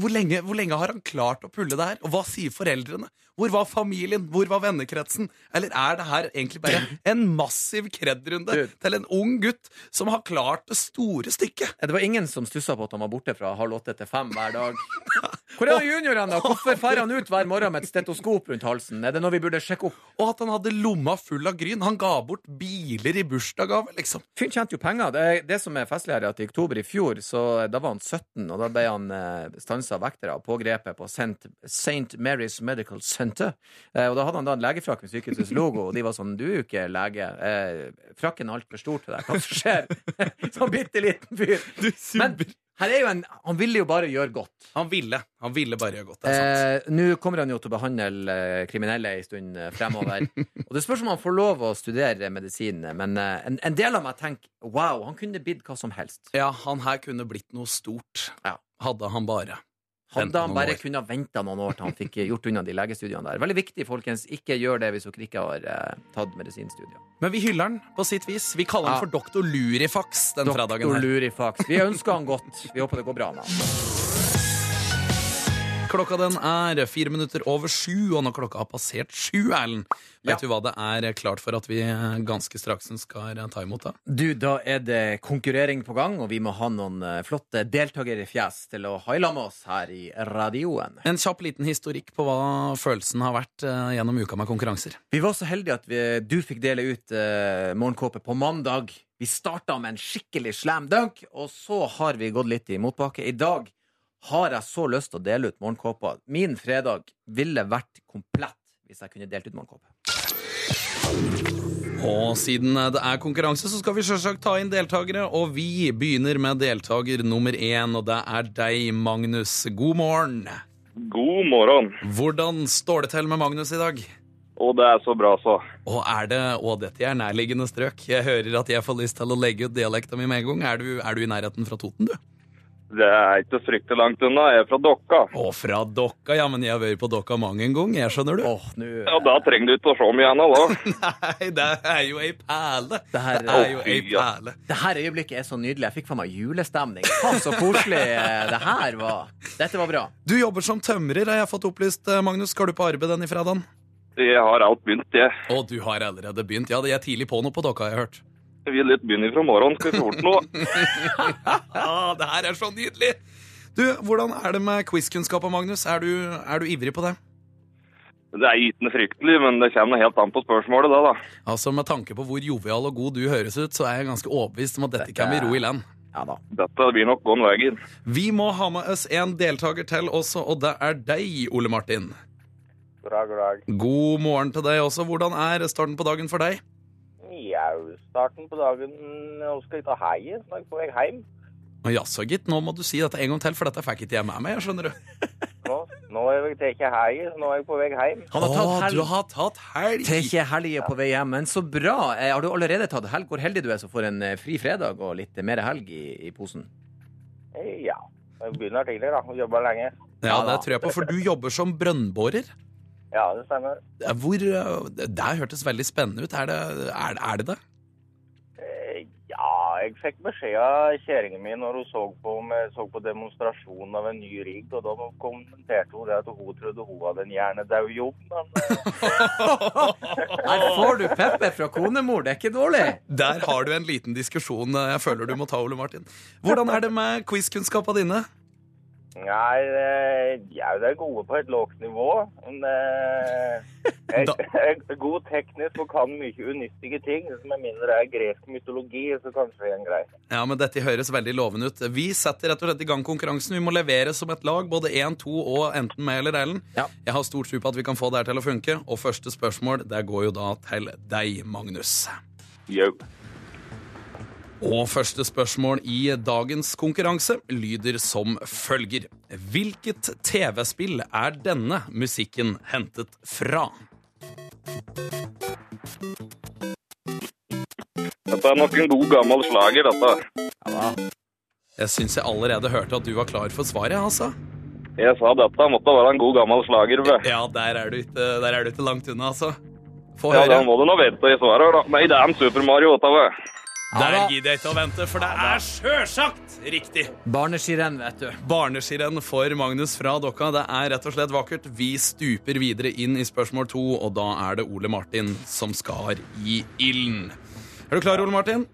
B: hvor lenge, hvor lenge har han klart å pulle det her? Og hva sier foreldrene? Hvor var familien? Hvor var vennekretsen? Eller er det her egentlig bare en massiv kred-runde til en ung gutt som har klart det store stykket?
C: Det var ingen som stussa på at han var borte fra halv åtte til fem hver dag. [LAUGHS] Hvor er juniorene? da? Hvorfor drar han ut hver morgen med et stetoskop rundt halsen? Er det noe vi burde sjekke opp?
B: Og at han hadde lomma full av gryn. Han ga bort biler i bursdagsgave, liksom.
C: Fyren tjente jo penger. Det, det som er festlig, her er at i oktober i fjor, så da var han 17, og da ble han eh, stansa av vektere og pågrepet på St. Mary's Medical Center. Eh, og da hadde han da en legefrakk med sykehusets logo, og de var sånn Du er jo ikke lege. Eh, frakken er altfor stor til deg. Hva som skjer? [LAUGHS] sånn bitte liten fyr. Men her er jo en Han ville jo bare gjøre godt.
B: Han ville. Han ville bare gjøre godt.
C: Eh, Nå kommer han jo til å behandle eh, kriminelle en stund eh, fremover. [LAUGHS] og det spørs om han får lov å studere medisin, men eh, en, en del av meg tenker wow, han kunne blitt hva som helst.
B: Ja, han her kunne blitt noe stort.
C: Ja.
B: Hadde han bare.
C: Hadde han bare kunnet vente noen år til han fikk gjort unna de legestudiene der. Veldig viktig, folkens. Ikke gjør det hvis dere ikke har eh, tatt medisinstudier.
B: Men vi hyller han på sitt vis. Vi kaller
C: Ja.
B: han for doktor Lurifax den fredagen
C: Doktor
B: her.
C: Lurifax. Vi ønsker han godt. Vi håper det går bra med han.
B: Klokka den er fire minutter over sju, og når klokka har passert sju, Erlend, vet
C: Ja.
B: du hva det er klart for at vi ganske straks skal ta imot? da?
C: Du, da er det konkurrering på gang, og vi må ha noen eh, flotte deltakere i fjes til å ha i lag med oss her i radioen.
B: En kjapp liten historikk på hva følelsen har vært eh, gjennom uka med konkurranser.
C: Vi var så heldige at vi, du fikk dele ut uh, morgenkåpe på mandag. Vi starta med en skikkelig slam dunk, og så har vi gått litt i motbakke. I dag har jeg så lyst til å dele ut morgenkåpa. Min fredag ville vært komplett hvis jeg kunne delt ut morgenkåpe.
B: Og siden det er konkurranse, så skal vi selvsagt ta inn deltakere. Og vi begynner med deltaker nummer én, og det er deg, Magnus. God morgen.
D: God morgen.
B: Hvordan står det til med Magnus i dag?
D: Og det er så bra, så.
B: Og er det, og dette er nærliggende strøk. Jeg hører at jeg får lyst til å legge ut dialekta mi med en gang. Er du, er du i nærheten fra Toten, du?
D: Det er ikke fryktelig langt unna. Jeg er fra Dokka.
B: Å, fra Dokka, ja, men jeg har vært på Dokka mange en gang, jeg skjønner du.
C: Åh, nu...
D: Ja, Da trenger du ikke å se meg igjen, da. [LAUGHS]
B: Nei, det er jo ei perle.
C: Det her-
B: Det er jo ei
D: ja.
B: perle.
C: Det her øyeblikket er så nydelig. Jeg fikk faen meg julestemning. Faen, så koselig eh, det her var. Dette var bra.
B: Du jobber som tømrer, har jeg fått opplyst, eh, Magnus. Skal du på arbeid denne fredagen?
D: Jeg har alt begynt, jeg.
B: Å, du har allerede begynt. Ja, det er tidlig på noe på Dokka, har jeg hørt.
D: Vi er litt begynner fra morgenen. Skal vi få gjort noe?
B: Ah, [LAUGHS] det her er så nydelig! Du, Hvordan er det med quizkunnskaper, Magnus? Er du, er du ivrig på det?
D: Det er ikke fryktelig, men det kommer helt an på spørsmålet, det, da.
B: Altså, Med tanke på hvor jovial og god du høres ut, så er jeg ganske overbevist om at dette kan bli ro i land.
C: Ja da.
D: Dette blir nok gåen veien.
B: Vi må ha med oss en deltaker til også, og det er deg, Ole Martin.
E: God dag, god dag.
B: God morgen til deg også. Hvordan er starten på dagen for deg?
E: Jau, starten på dagen Nå skal jeg ta heie, så nå er jeg på vei hjem.
B: Jaså, gitt. Nå må du si dette en gang til, for dette fikk ikke jeg med meg. skjønner du. [LAUGHS]
E: Nå, nå er jeg ikke heie, så nå er jeg på vei hjem.
C: Han har tatt helg.
B: du har tatt helg!
C: Ikke helge på vei hjem, men så bra. Eh, Har du allerede tatt helg? Hvor heldig du er som får en eh, fri fredag og litt mer helg i, i posen.
E: Eh, Ja. Jeg begynner tidlig, da. Jobber lenge.
B: Ja, det tror jeg på, for du jobber som brønnborer.
E: Ja, det stemmer.
B: Hvor Det hørtes veldig spennende ut. Er det er, det- er det? det?
E: Eh, Ja, jeg fikk beskjed av kjerringa mi når hun så på, så på demonstrasjonen av en ny rigg, og da kommenterte hun det at hun trodde hun hadde en hjernedau jobb, men [LAUGHS]
C: Her får du pepper fra konemor, det er ikke dårlig.
B: Der har du en liten diskusjon eh, jeg føler du må ta, Ole Martin. Hvordan er det med quizkunnskapene dine?
E: Nei, de er det er gode på et lavt nivå. Men eh, [LAUGHS] jeg, er god teknisk og kan mye unyttige ting. Med mindre det er gresk mytologi, så kanskje det er en grei.
B: Ja, men Dette høres veldig lovende ut. Vi setter rett og slett i gang konkurransen. Vi må levere som et lag, både én, to og enten meg eller ellen.
C: Ja.
B: Jeg har stor tro på at vi kan få det her til å funke. Og første spørsmål det går jo da til deg, Magnus.
D: Jau.
B: Og første spørsmål i dagens konkurranse lyder som følger. Hvilket TV-spill er denne musikken hentet fra?
D: Dette er nok en god gammel slager, dette.
B: Jeg syns jeg allerede hørte at du var klar for svaret, altså.
D: Jeg sa dette måtte være en god gammel slager. Be.
B: Ja, der er du ikke, der er du ikke langt unna, altså. Få
D: Ja,
B: høre.
D: da må du nå vente i svaret, da. Nei, det er en Super Mario, dette.
B: Der gidder jeg ikke å vente, for det er sjølsagt riktig.
C: Barneskirenn, vet du.
B: Barneskirenn for Magnus fra Dokka. Det er rett og slett vakkert. Vi stuper videre inn i spørsmål to, og da er det Ole Martin som skar i ilden. Er du klar, Ole Martin?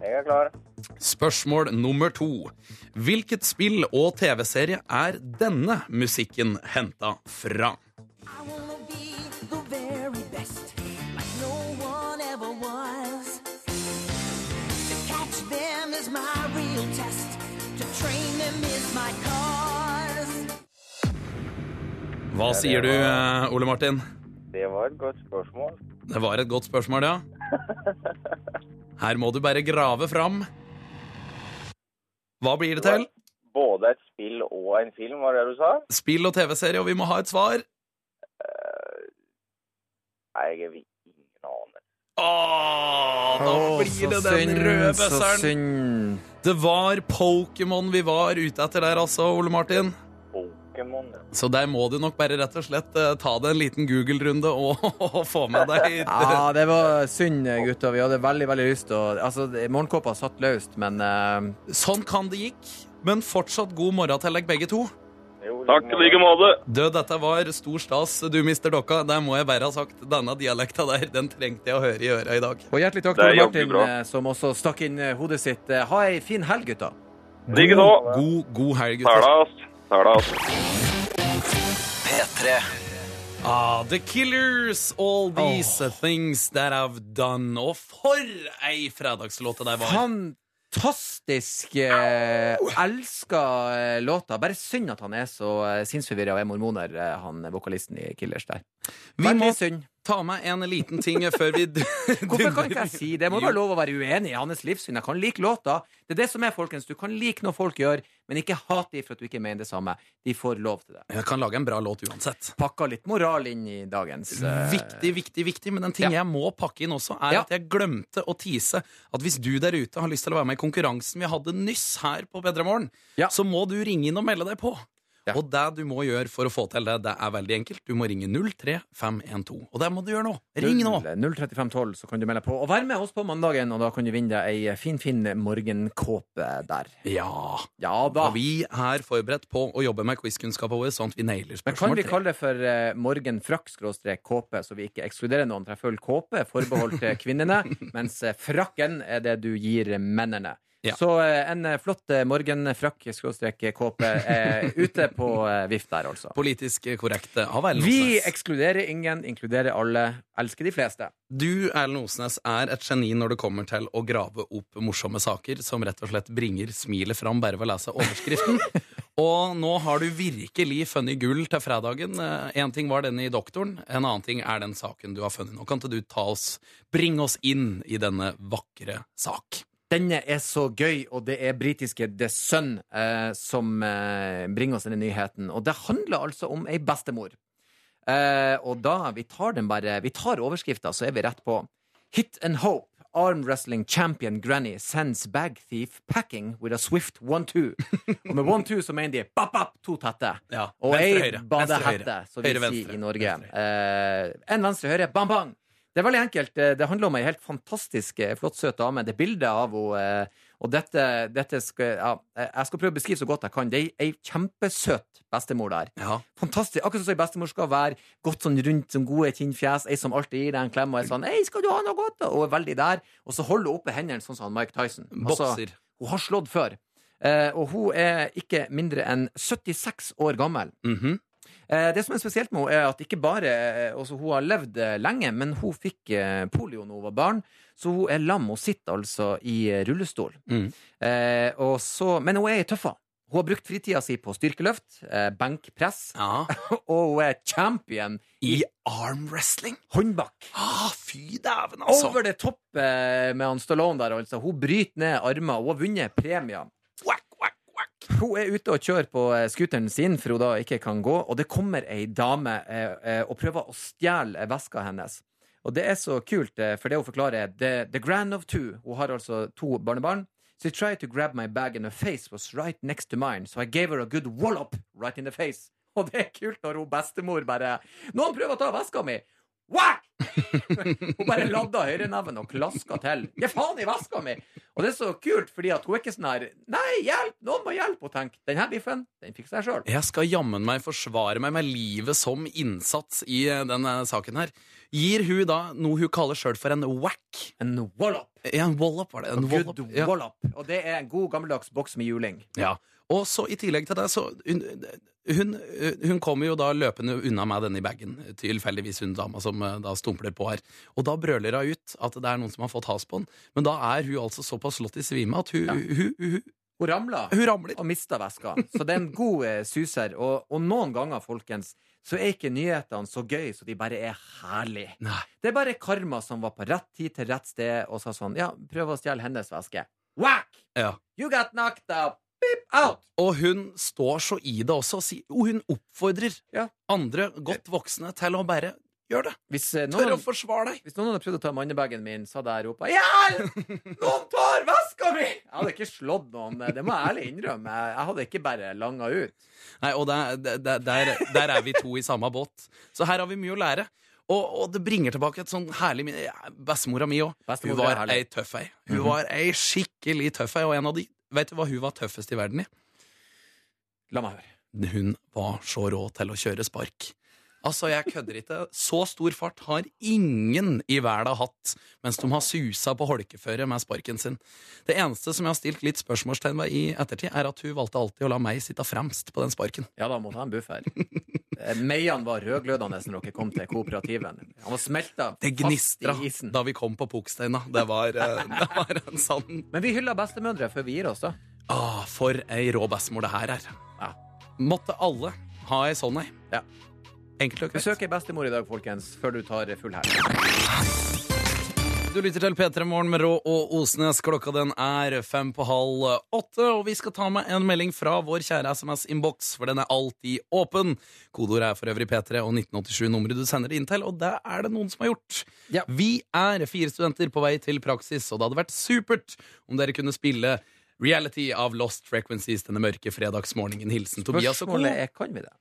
E: Jeg er klar.
B: Spørsmål nummer to. Hvilket spill og TV-serie er denne musikken henta fra?
F: I wanna be the very best, like no one ever was. My real test. To train them is my cause.
B: Hva sier du, eh, Ole Martin?
E: Det var et godt spørsmål.
B: Det var et godt spørsmål, ja. [LAUGHS] Her må du bare grave fram. Hva blir det til?
E: Både et spill og en film, var det du sa?
B: Spill og TV-serie, og vi må ha et svar.
E: Nei, jeg vet.
B: Åh, da
C: Å,
B: blir det den
C: synd,
B: røde
C: så
B: bøsseren.
C: synd.
B: Det var Pokémon vi var ute etter der, altså, Ole Martin.
E: Pokémon, ja.
B: Så der må du nok bare rett og slett eh, ta deg en liten Google-runde og, [LAUGHS] og få med deg [LAUGHS]
C: Ja, det var synd, gutter. Vi hadde veldig veldig lyst til å Altså, morgenkåpa satt løst, men eh,
B: Sånn kan det gikk. Men fortsatt god morgen til dere begge to.
D: Takk i like måte.
B: Du, dette var stor stas, du mister dokka. Det må jeg bare ha sagt. Denne dialekta der, den trengte jeg å høre i øra i dag.
C: Og hjertelig takk til Martin,
D: bra.
C: som også stakk inn eh, hodet sitt. Eh, Ha ei fin helg, gutta.
D: Likeså.
B: God, god helg, gutter.
D: Talas.
A: P3.
B: Ah, The Killers, All These Things That I've Done. Og for ei fredagslåt det der var.
C: Fantastisk eh, elska eh, låta. Bare synd at han er så eh, sinnsforvirra og er mormoner, eh, han vokalisten i Killers der.
B: Vi må,
C: Veldig synd.
B: Ta med en liten ting før vi [LAUGHS]
C: Hvorfor kan ikke jeg si det? Må være lov å være uenig i hans livssyn. Jeg kan like låta. Det er det som er, folkens. Du kan like noe folk gjør, men ikke hat dem for at du ikke mener det samme. De får lov til det.
B: Jeg kan lage en bra låt uansett.
C: Pakka litt moral inn i dagens uh...
B: Viktig, viktig, viktig. Men en ting
C: Ja.
B: jeg må pakke inn også, er
C: Ja.
B: at jeg glemte å tise at hvis du der ute har lyst til å være med i konkurransen vi hadde nyss her på P3 Morgen,
C: Ja.
B: så må du ringe inn og melde deg på.
C: Ja.
B: Og det du må gjøre for å få til det, det er veldig enkelt. Du må ringe 03512. Og det må du gjøre nå. Ring nå.
C: 03512, så kan du melde på. Og vær med oss på mandagen, og da kan du vinne deg ei fin, fin morgenkåpe der.
B: Ja.
C: Ja da.
B: Og vi er forberedt på å jobbe med quizkunnskapen vår, sånn at vi nailer
C: Men kan vi kalle det for uh, morgenfrakk-kåpe, så vi ikke ekskluderer noen? For jeg føler kåpe er forbeholdt eh, kvinnene, [LAUGHS] mens frakken er det du gir mennene.
B: Ja.
C: Så eh, en eh, flott eh, morgenfrakk-kåpe er [LAUGHS] ute på vift der, altså.
B: Politisk korrekte av Erlend
C: Vi ekskluderer ingen, inkluderer alle, elsker de fleste.
B: Du, Erlend Osnes, er et geni når det kommer til å grave opp morsomme saker som rett og slett bringer smilet fram bare ved å lese overskriften. [LAUGHS] og nå har du virkelig funnet gull til fredagen. Én ting var denne i Doktoren, en annen ting er den saken du har funnet. Nå kan ikke du ta oss, bringe oss inn i denne vakre sak.
C: Denne er så gøy, og det er britiske The Sun eh, som eh, bringer oss denne nyheten. Og det handler altså om ei bestemor. Eh, og da Vi tar den bare Vi tar overskrifta, så er vi rett på. Hit and hope. Arm wrestling champion Granny sends bag thief packing with a swift one-two. Og med one-two så mener de bap-bap, to tette.
B: Ja,
C: Og ei badehette, som vi sier i Norge.
B: Venstre.
C: Eh, en venstre, høyre, bang, bang. Det er veldig enkelt. Eh, Det handler om ei helt fantastisk, eh, flott, søt dame. Det er bilde av henne. eh, Og dette, dette skal ja, Jeg skal prøve å beskrive så godt jeg kan. Det er ei kjempesøt bestemor der.
B: Ja.
C: Fantastisk. Akkurat som ei bestemor skal være. Godt sånn rundt, som gode kinnfjes. Ei som alltid gir deg en klem og er sånn 'Hei, skal du ha noe godt?' da?» Og er veldig der. Og så holder hun oppe hendene sånn som Mike Tyson. Altså,
B: Bokser.
C: hun har slått før. Eh, og hun er ikke mindre enn 76 år gammel.
B: Mhm.
C: Eh, Det som er spesielt med henne, er at ikke bare eh, altså Hun har levd eh, lenge, men hun fikk eh, polio da hun var barn. Så hun er lam og sitter altså i eh, rullestol.
B: Mm.
C: Eh, så, men hun er ei tøffa. Hun har brukt fritida si på styrkeløft, eh, benkpress,
B: ja. [LAUGHS]
C: og hun er champion i
B: I armwrestling.
C: håndbak.
B: Ah, fy dæven, altså!
C: Over det topp eh, med han Stallone der, altså. Hun bryter ned armer. Hun har vunnet premier.
B: Whack.
C: Hun er ute og kjører på eh, scooteren sin, for hun da ikke kan gå, og det kommer ei dame eh, eh, og prøver å stjele veska hennes. Og det er så kult, for det hun forklarer er the, the grand of two. Hun har altså to barnebarn. She tried to grab my bag and her face was right next to mine, so I gave her a good wallop right in the face. Og det er kult når hun bestemor bare Noen prøver å ta veska mi! Whack! [LAUGHS] hun bare ladda høyreneven og klaska til. Gi faen i veska mi! Og det er så kult, fordi at hun er ikke sånn her Nei, hjelp! Noen må hjelpe! Og tenk, den her biffen, den fikser jeg sjøl.
B: Jeg skal jammen meg forsvare meg med livet som innsats i eh, denne saken her. Gir hun da noe hun kaller sjøl for en whack?
C: En wallop.
B: Ja, en wallop, var det. En wallop. Ja.
C: wallop. Og det er en god gammeldags boks med juling.
B: Ja. Og så i tillegg til det, så hun, hun, hun kommer jo da løpende unna med denne i bagen, tilfeldigvis hun dama som eh, da stumpler på her. Og da brøler hun ut at det er noen som har fått has på den. Men da er hun altså såpass slått i svime at hun,
C: Ja.
B: hun, hun, hun,
C: ramla og mista veska. Så det er en god eh, suser. Og, og noen ganger, folkens, så er ikke nyhetene så gøy så de bare er herlige.
B: Nei.
C: Det er bare karma som var på rett tid til rett sted og sa sånn Ja, prøv å stjele hennes veske. Whack!
B: Ja.
C: You got knocked up! Beep out!
B: Og hun står så i det også, og sier, og hun oppfordrer
C: Ja.
B: andre godt voksne til å bare gjøre det.
C: Hvis eh,
B: Tør å
C: noen,
B: forsvare deg.
C: hvis noen hadde prøvd å ta mannebagen min, så hadde jeg ropa 'Hjelp! Noen tar veska mi!' Jeg hadde ikke slått noen, eh, det må jeg ærlig innrømme. Jeg hadde ikke bare langa ut.
B: Nei, og der, der, der, der er vi to i samme båt. Så her har vi mye å lære. Og, og det bringer tilbake et sånn herlig minne. Ja, Bestemora mi òg. Hun
C: er
B: var
C: herlig.
B: ei tøff ei. Hun var ei skikkelig tøff ei, og en av de Vet du hva hun var tøffest i verden i?
C: La meg høre.
B: Hun var så rå til å kjøre spark. Altså, jeg kødder ikke. Så stor fart har ingen i verden hatt mens de har susa på holkeføre med sparken sin. Det eneste som jeg har stilt litt spørsmålstegn ved i ettertid, er at hun valgte alltid å la meg sitte fremst på den sparken.
C: Ja, da måtte ha en buffer. Eh, Meian var rødglødende når dere kom til kooperativen. Han var smelta
B: Det
C: fast
B: gnistra
C: i isen.
B: da vi kom på Poksteina. Det var, eh, [LAUGHS] det var en sann
C: Men vi hyller bestemødre før vi gir oss, da.
B: ah, For ei rå bestemor det her er.
C: Ja.
B: Måtte alle ha ei sånn ei.
C: Ja.
B: Enkelt og greit.
C: Besøk ei bestemor i dag, folkens, før du tar full helg.
B: Du lytter til P3 Morgen med Rå og Osnes. Klokka den er fem på halv åtte, og vi skal ta med en melding fra vår kjære SMS-innboks, for den er alltid åpen. Kodeord er for øvrig P3 og 1987 nummeret du sender det inn til, og det er det noen som har gjort.
C: Ja.
B: Vi er fire studenter på vei til praksis, og det hadde vært supert om dere kunne spille Reality av Lost Frequencies denne mørke fredagsmorgenen. Hilsen Tobias og Co.
C: Kan vi det.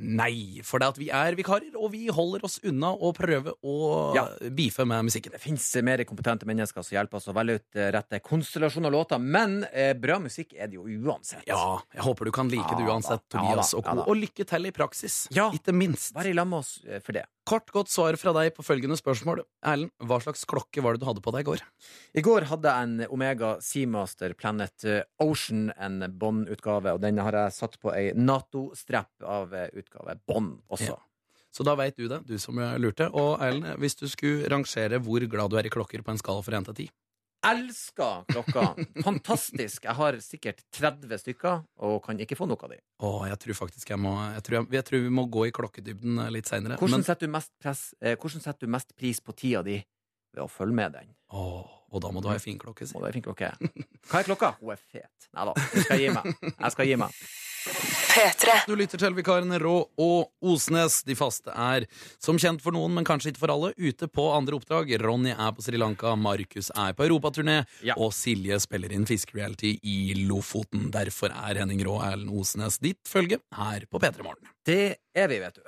B: Nei, for det at vi er vikarer, og vi holder oss unna å prøve å
C: Ja.
B: beefe med musikken.
C: Det fins mer kompetente mennesker som hjelper oss å velge ut eh, rette konstellasjon av låter, men eh, bra musikk er det jo uansett.
B: Ja, jeg håper du kan like det
C: Ja da,
B: uansett,
C: ja
B: Tobias
C: da,
B: og co.
C: da.
B: Og lykke til i praksis.
C: Ja.
B: Ikke minst.
C: I lag med oss eh, for det.
B: Kort godt svar fra deg på følgende spørsmål. Erlend, hva slags klokke var det du hadde på deg i går?
C: I går hadde jeg en Omega Seamaster Planet eh, Ocean, en Bond-utgave, og den har jeg satt på ei Nato-strapp av eh, utgave Bond også.
B: Ja. Så da veit du det, du som lurte. Og Erlend, hvis du skulle rangere hvor glad du er i klokker på en skala fra 1 til 10
C: Elsker klokka! Fantastisk! Jeg har sikkert 30 stykker, og kan ikke få nok av dem.
B: Å, jeg tror faktisk jeg må Jeg tror, jeg, jeg tror vi må gå i klokkedybden eh, litt seinere.
C: Hvordan setter du mest, eh, hvordan setter du mest pris på tida di ved å følge med den?
B: og da må du ha ei fin klokke, si.
C: Hva er klokka? Hun er fet. Nei da, jeg skal gi meg. Jeg skal gi meg.
A: P3.
B: Du lytter til vikarene Rå og Osnes. De faste er, som kjent for noen, men kanskje ikke for alle, ute på andre oppdrag. Ronny er på Sri Lanka, Markus er på europaturné,
C: Ja.
B: og Silje spiller inn fiskereality i Lofoten. Derfor er Henning Rå og Erlend Osnes ditt følge her på P3 Morgen.
C: Det er vi, vet du.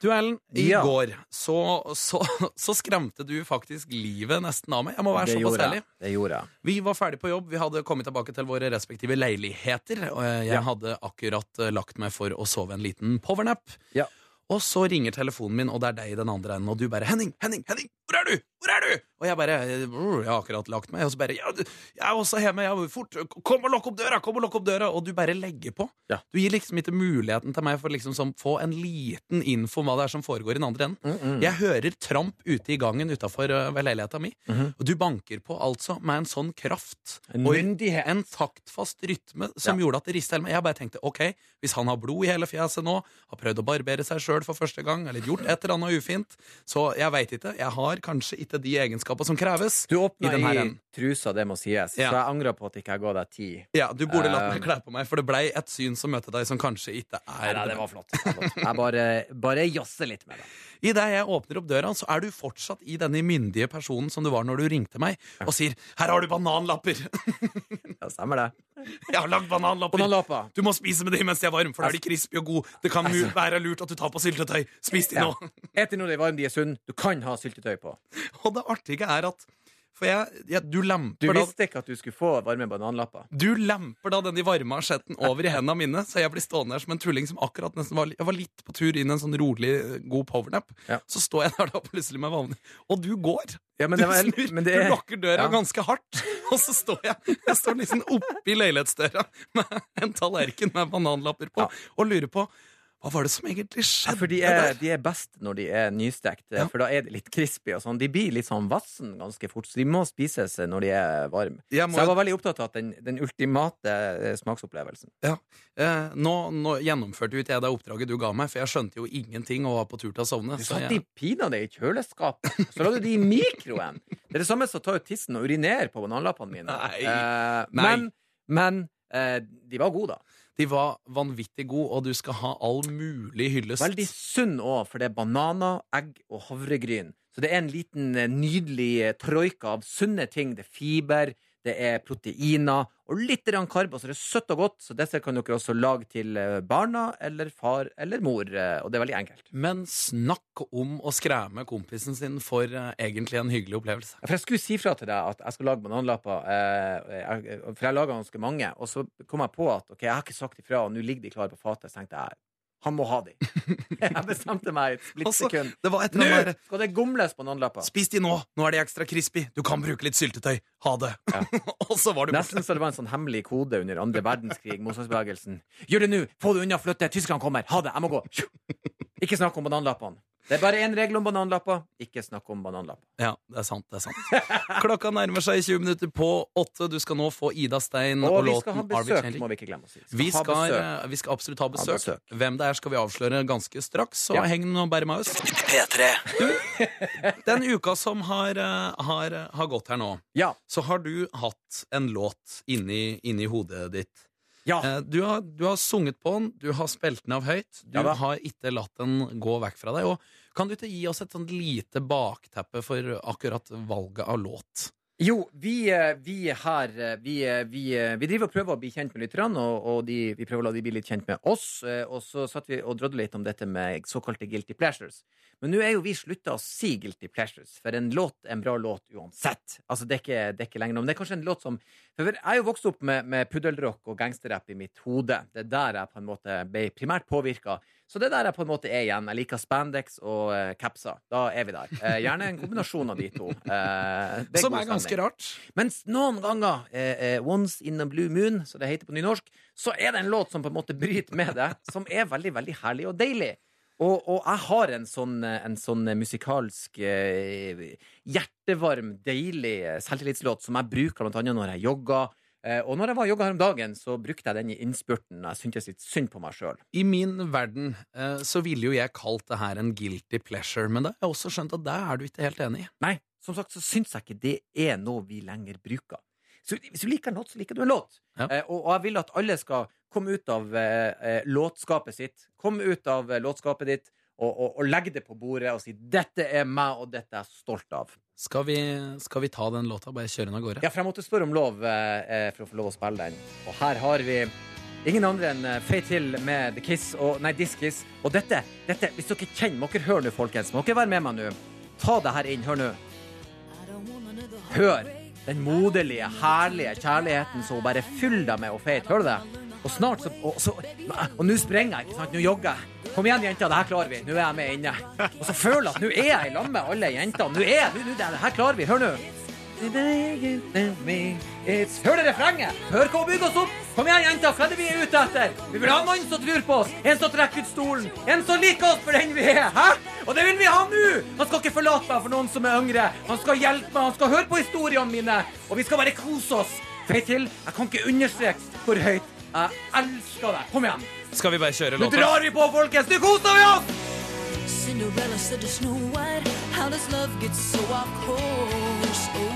B: Du, Erlend, i
C: Ja.
B: går så, så, så skremte du faktisk livet nesten av meg. Jeg må være
C: Det
B: såpass ærlig.
C: Det gjorde jeg.
B: Vi var ferdig på jobb, vi hadde kommet tilbake til våre respektive leiligheter. Og jeg
C: Ja.
B: hadde akkurat eh, lagt meg for å sove en liten powernap.
C: Ja.
B: Og så ringer telefonen min, og det er deg i den andre enden, og du bare 'Henning, Henning, Henning, hvor er du?' Hvor er du? Og jeg bare 'Jeg har akkurat lagt meg.' Og så bare ja, 'Jeg er også hjemme. Jeg, fort, kom og lukk opp døra!' Kom og lokk opp døra Og du bare legger på.
C: Ja.
B: Du gir liksom ikke muligheten til meg for liksom sånn, få en liten info om hva det er som foregår i den andre enden.
C: Mm -mm.
B: Jeg hører tramp ute i gangen utafor ved leiligheta mi,
C: Mhm.
B: og du banker på altså med en sånn kraft
C: En
B: og en taktfast rytme som gjorde at det rista hele meg. Jeg bare tenkte ok, hvis han har blod i hele fjeset nå, har prøvd å barbere seg sjøl for første gang, eller gjort et eller annet ufint, så jeg veit ikke. Jeg har kanskje ikke de egenskaper som kreves.
C: Du åpna
B: I den
C: i. trusa, det må sies,
B: Ja.
C: så jeg angrer på at ikke jeg ga deg ti.
B: Ja, Du burde latt meg
C: Um,
B: kle på meg, for det blei et syn som møtte deg som kanskje ikke er
C: nei, det var flott. Det var flott. Jeg bare, bare jazzer litt med deg.
B: Idet jeg åpner opp døra, så er du fortsatt i denne myndige personen som du var når du ringte meg, og sier 'her har du bananlapper'. [LAUGHS]
C: Ja, stemmer det.
B: Jeg har lagd bananlapper.
C: bananlapper.
B: Du må spise med dem mens de er varme, for da er de crispy og gode. Det kan altså. være lurt at du tar på syltetøy. Spis de
C: Ja.
B: nå.
C: Et til når de er varme, de er sunn. Du kan ha syltetøy på.
B: Og det artige er at For jeg, jeg, du lemper Du
C: visste ikke at du skulle få varme bananlapper.
B: du lemper da den i varme asjetten over i hendene mine, så jeg blir stående her som en tulling som akkurat nesten var, jeg var litt på tur inn i en sånn rolig, god powernap.
C: Ja.
B: Så står jeg der da plutselig med vanlig og du går.
C: Ja, men
B: du
C: det var-
B: snur,
C: men det
B: du
C: er-
B: lukker døra
C: Ja.
B: ganske hardt, og så står jeg Jeg står liksom oppi leilighetsdøra med en tallerken med bananlapper på,
C: Ja.
B: og lurer på hva var det som egentlig
C: Ja,
B: skjedde
C: for de er, de er best når de er nystekt,
B: Ja.
C: for da er de litt crispy og sånn. De blir litt sånn vassen ganske fort, så de må spises når de er varme.
B: Jeg må-
C: Så jeg var veldig opptatt av den, den ultimate smaksopplevelsen. smaksopplevelsen.
B: Eh, nå, nå gjennomførte jo ikke jeg det oppdraget du ga meg, for jeg skjønte jo ingenting og var på tur til å sovne.
C: Du satt
B: jeg-
C: de pinadø i kjøleskapet, så la du de i mikroen. Det er det samme som å ta ut tissen og urinere på bananlappene mine.
B: Nei.
C: Eh,
B: Nei.
C: Men, men eh, de var gode, da.
B: De var vanvittig gode, og du skal ha all mulig hyllest.
C: Veldig sunn òg, for det er bananer, egg og havregryn. Så det er en liten eh, nydelig eh, troika av sunne ting. Det er fiber, det er proteiner og litt karb. Og så er det søtt og godt, så dette kan dere også lage til eh, barna eller far eller mor. eh, Og det er veldig enkelt.
B: Men snakk om å skremme kompisen sin for eh, egentlig en hyggelig opplevelse.
C: For jeg skulle si fra til deg at jeg skal lage bananlapper, eh, jeg, for jeg lager ganske mange. Og så kom jeg på at ok, jeg har ikke sagt ifra, og nå ligger de klare på fatet. Så tenkte jeg han må ha de. [LAUGHS] Jeg bestemte meg i et
B: Altså,
C: splittsekund.
B: det var et
C: Nå
B: der...
C: skal det gomles bananlapper.
B: Spis de nå! Nå er de ekstra crispy. Du kan bruke litt syltetøy. Ha det. [LAUGHS] og så var du borte.
C: Nesten så det var en sånn hemmelig kode under andre verdenskrig, motstandsbevegelsen. Gjør det nå! Få det unna, flytte! Tyskerne kommer! Ha det! Jeg må gå! Ikke snakk om bananlappene. Det er bare én regel om bananlapper. Ikke snakk om bananlapper.
B: Ja, det er sant. det er sant Klokka nærmer seg 20 minutter på åtte. Du skal nå få Ida Stein og,
C: Og vi
B: låten
C: skal ha
B: Are We
C: besøk,
B: Changing?
C: må vi ikke glemme å si.
B: Vi
C: ha
B: skal,
C: besøk.
B: eh, vi skal absolutt ha besøk.
C: besøk.
B: Hvem det er, skal vi avsløre ganske straks. Så
C: Ja.
B: heng nå bare med oss.
A: P3.
B: Den uka som har, eh, har, har gått her nå,
C: Ja.
B: så har du hatt en låt inni, inni hodet ditt.
C: Ja.
B: Eh, Du har, du har sunget på den, du har spilt den av høyt. Du
C: Ja
B: har ikke latt den gå vekk fra deg. Og kan du ikke gi oss et sånt lite bakteppe for akkurat valget av låt?
C: Jo, vi, eh, vi her eh, vi, eh, vi, vi driver og prøver å bli kjent med lytterne, og, og de, vi prøver å la de bli litt kjent med oss. Og så satt vi og drodde litt om dette med såkalte guilty pleasures. Men nå er jo vi slutta å si guilty pleasures, for en låt er en bra låt uansett. Altså, det er ikke, det er ikke lenger noe. Men det er kanskje en låt som For jeg er jo vokst opp med, med puddelrock og gangsterrapp i mitt hode. Det er der jeg på en måte ble primært påvirka. Så det er der jeg på en måte er igjen. Jeg liker spandex og uh, capser. Da er vi der. Uh, gjerne en kombinasjon av de to. Uh,
B: Som er ganske rart.
C: Mens noen ganger, eh, eh, once in a blue moon, så det heter på nynorsk, så er det en låt som på en måte bryter med det, som er veldig, veldig herlig og deilig. Og, og jeg har en sånn, eh, en sånn musikalsk, eh, hjertevarm, deilig eh, selvtillitslåt som jeg bruker blant annet når jeg jogger. Eh, og når jeg var jogga her om dagen, så brukte jeg den i innspurten. Jeg syntes litt synd på meg sjøl.
B: I min verden eh, så ville jo jeg kalt det her en guilty pleasure, men det har jeg også skjønt at det er du ikke helt enig i.
C: Nei, som sagt så syns jeg ikke det er noe vi lenger bruker. Så hvis du liker en låt, så liker du en låt.
B: Ja.
C: Eh, og, jeg vil at alle skal komme ut av låtskapet sitt. Komme ut av låtskapet ditt og, og, og legge det på bordet og si 'dette er meg, og dette er jeg stolt av'.
B: Skal vi, skal vi ta den låta? Bare kjøre den av gårde?
C: Ja, for jeg måtte spørre om lov eh, eh, for å få lov å spille den. Og her har vi ingen andre enn Faye Faith Hill med The Kiss, og, nei, This Kiss. Og dette, dette, hvis dere kjenner, må dere høre nå, folkens. Må dere være med meg nå. Ta det her inn. Hør nå. Hør den moderlige, herlige kjærligheten som hun bare fyller deg med og feit. Hører du det? Og snart så Og, så, og nå sprenger jeg, ikke sant? Nå jogger jeg. Kom igjen, jenter, det her klarer vi. Nå er jeg med inne. Og så føler jeg at nå er jeg i lag med alle jentene. Nå er jeg, nå, det her klarer vi. Hør nå. Hør det refrenget! Hør hva hun bygger oss opp! Kom igjen, jenter, hva er det vi er ute etter? Vi vil ha en mann som tror på oss, en som trekker ut stolen, en som liker oss for den vi er. Hæ? Og det vil vi ha nå! Han skal ikke forlate meg for noen som er yngre. Han skal hjelpe meg, han skal høre på historiene mine, og vi skal bare kose oss. Feit til, jeg kan ikke understreke hvor høyt jeg elsker deg. Kom igjen.
B: Skal vi bare kjøre
C: Nå
B: låta?
C: drar vi på, folkens! Nå koser vi oss!
F: Cinderella said to Snow White, How does love get so off course? Oh.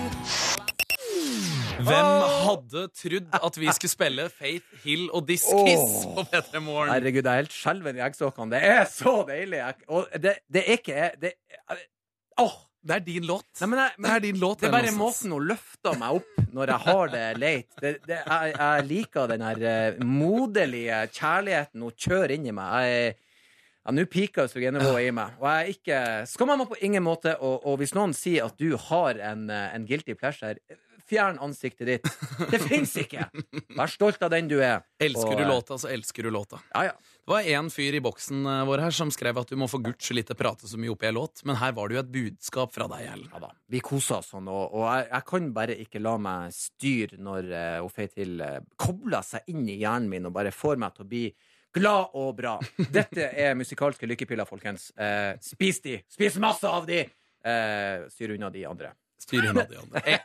B: Hvem hadde trodd at vi skulle spille Faith Hill og Diskis Kiss på P3 Morgen?
C: Herregud, jeg er helt skjelven i eggstokkene. Det er så deilig. Og det, det er ikke det, Åh!
B: Det er din låt.
C: Nei, men jeg,
B: Det er din låt.
C: Det er bare måten hun løfter meg opp når jeg har det leit. Det, det, jeg, jeg liker den her eh, moderlige kjærligheten hun kjører inn i meg. Jeg, ja, Nå piker østrogennivået i meg. Og jeg er ikke skammer meg på ingen måte. Og, og hvis noen sier at du har en, eh, en guilty pleasure, fjern ansiktet ditt. Det fins ikke! Vær stolt av den du er.
B: Elsker
C: Og,
B: du
C: eh,
B: låta, så elsker du låta.
C: Ja, ja.
B: Det var en fyr i boksen eh, vår her som skrev at du må for guds skyld ikke prate så mye oppi ei låt, men her var det jo et budskap fra deg, Ellen.
C: Ja da. Vi kosa oss sånn, og, og jeg, jeg kan bare ikke la meg styre når uh, hun Faith uh, kobler seg inn i hjernen min og bare får meg til å bli glad og bra. [LAUGHS] Dette er musikalske lykkepiller, folkens. Eh, spis de! Spis masse av de! Uh, styr unna de andre.
B: Styr unna de andre.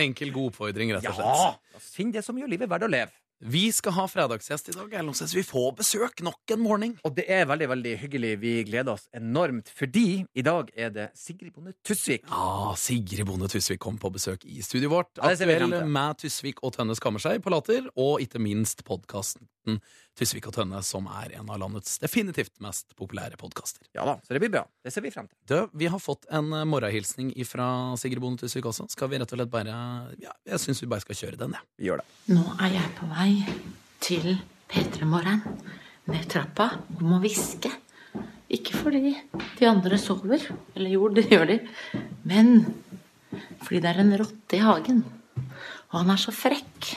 B: Enkel, god oppfordring, rett og slett.
C: Ja! Finn det som gjør livet verdt å leve.
B: Vi skal ha fredagsgjest i dag, Onsdags. Vi får besøk nok en morgen.
C: Og det er veldig veldig hyggelig. Vi gleder oss enormt, fordi i dag er det Sigrid Bonde Tusvik.
B: Ja, Sigrid Bonde Tusvik kom på besøk i studioet vårt. Aktuell med Tusvik og Tønnes Kammerskei på Latter, og ikke minst podkasten Tusvik og Tønne, som er en av landets definitivt mest populære podkaster.
C: Ja da, så det blir bra. Det ser vi frem til.
B: Du, vi har fått en eh, morgenhilsning fra Sigrid Bonde Tusvik også. Skal vi rett og slett bare Ja, jeg syns vi bare skal kjøre den, jeg.
C: Vi gjør det.
G: Nå er jeg på vei til P3 Morgen ned trappa og må hviske. Ikke fordi de andre sover, eller jo, det gjør de, men fordi det er en rotte i hagen. Og han er så frekk.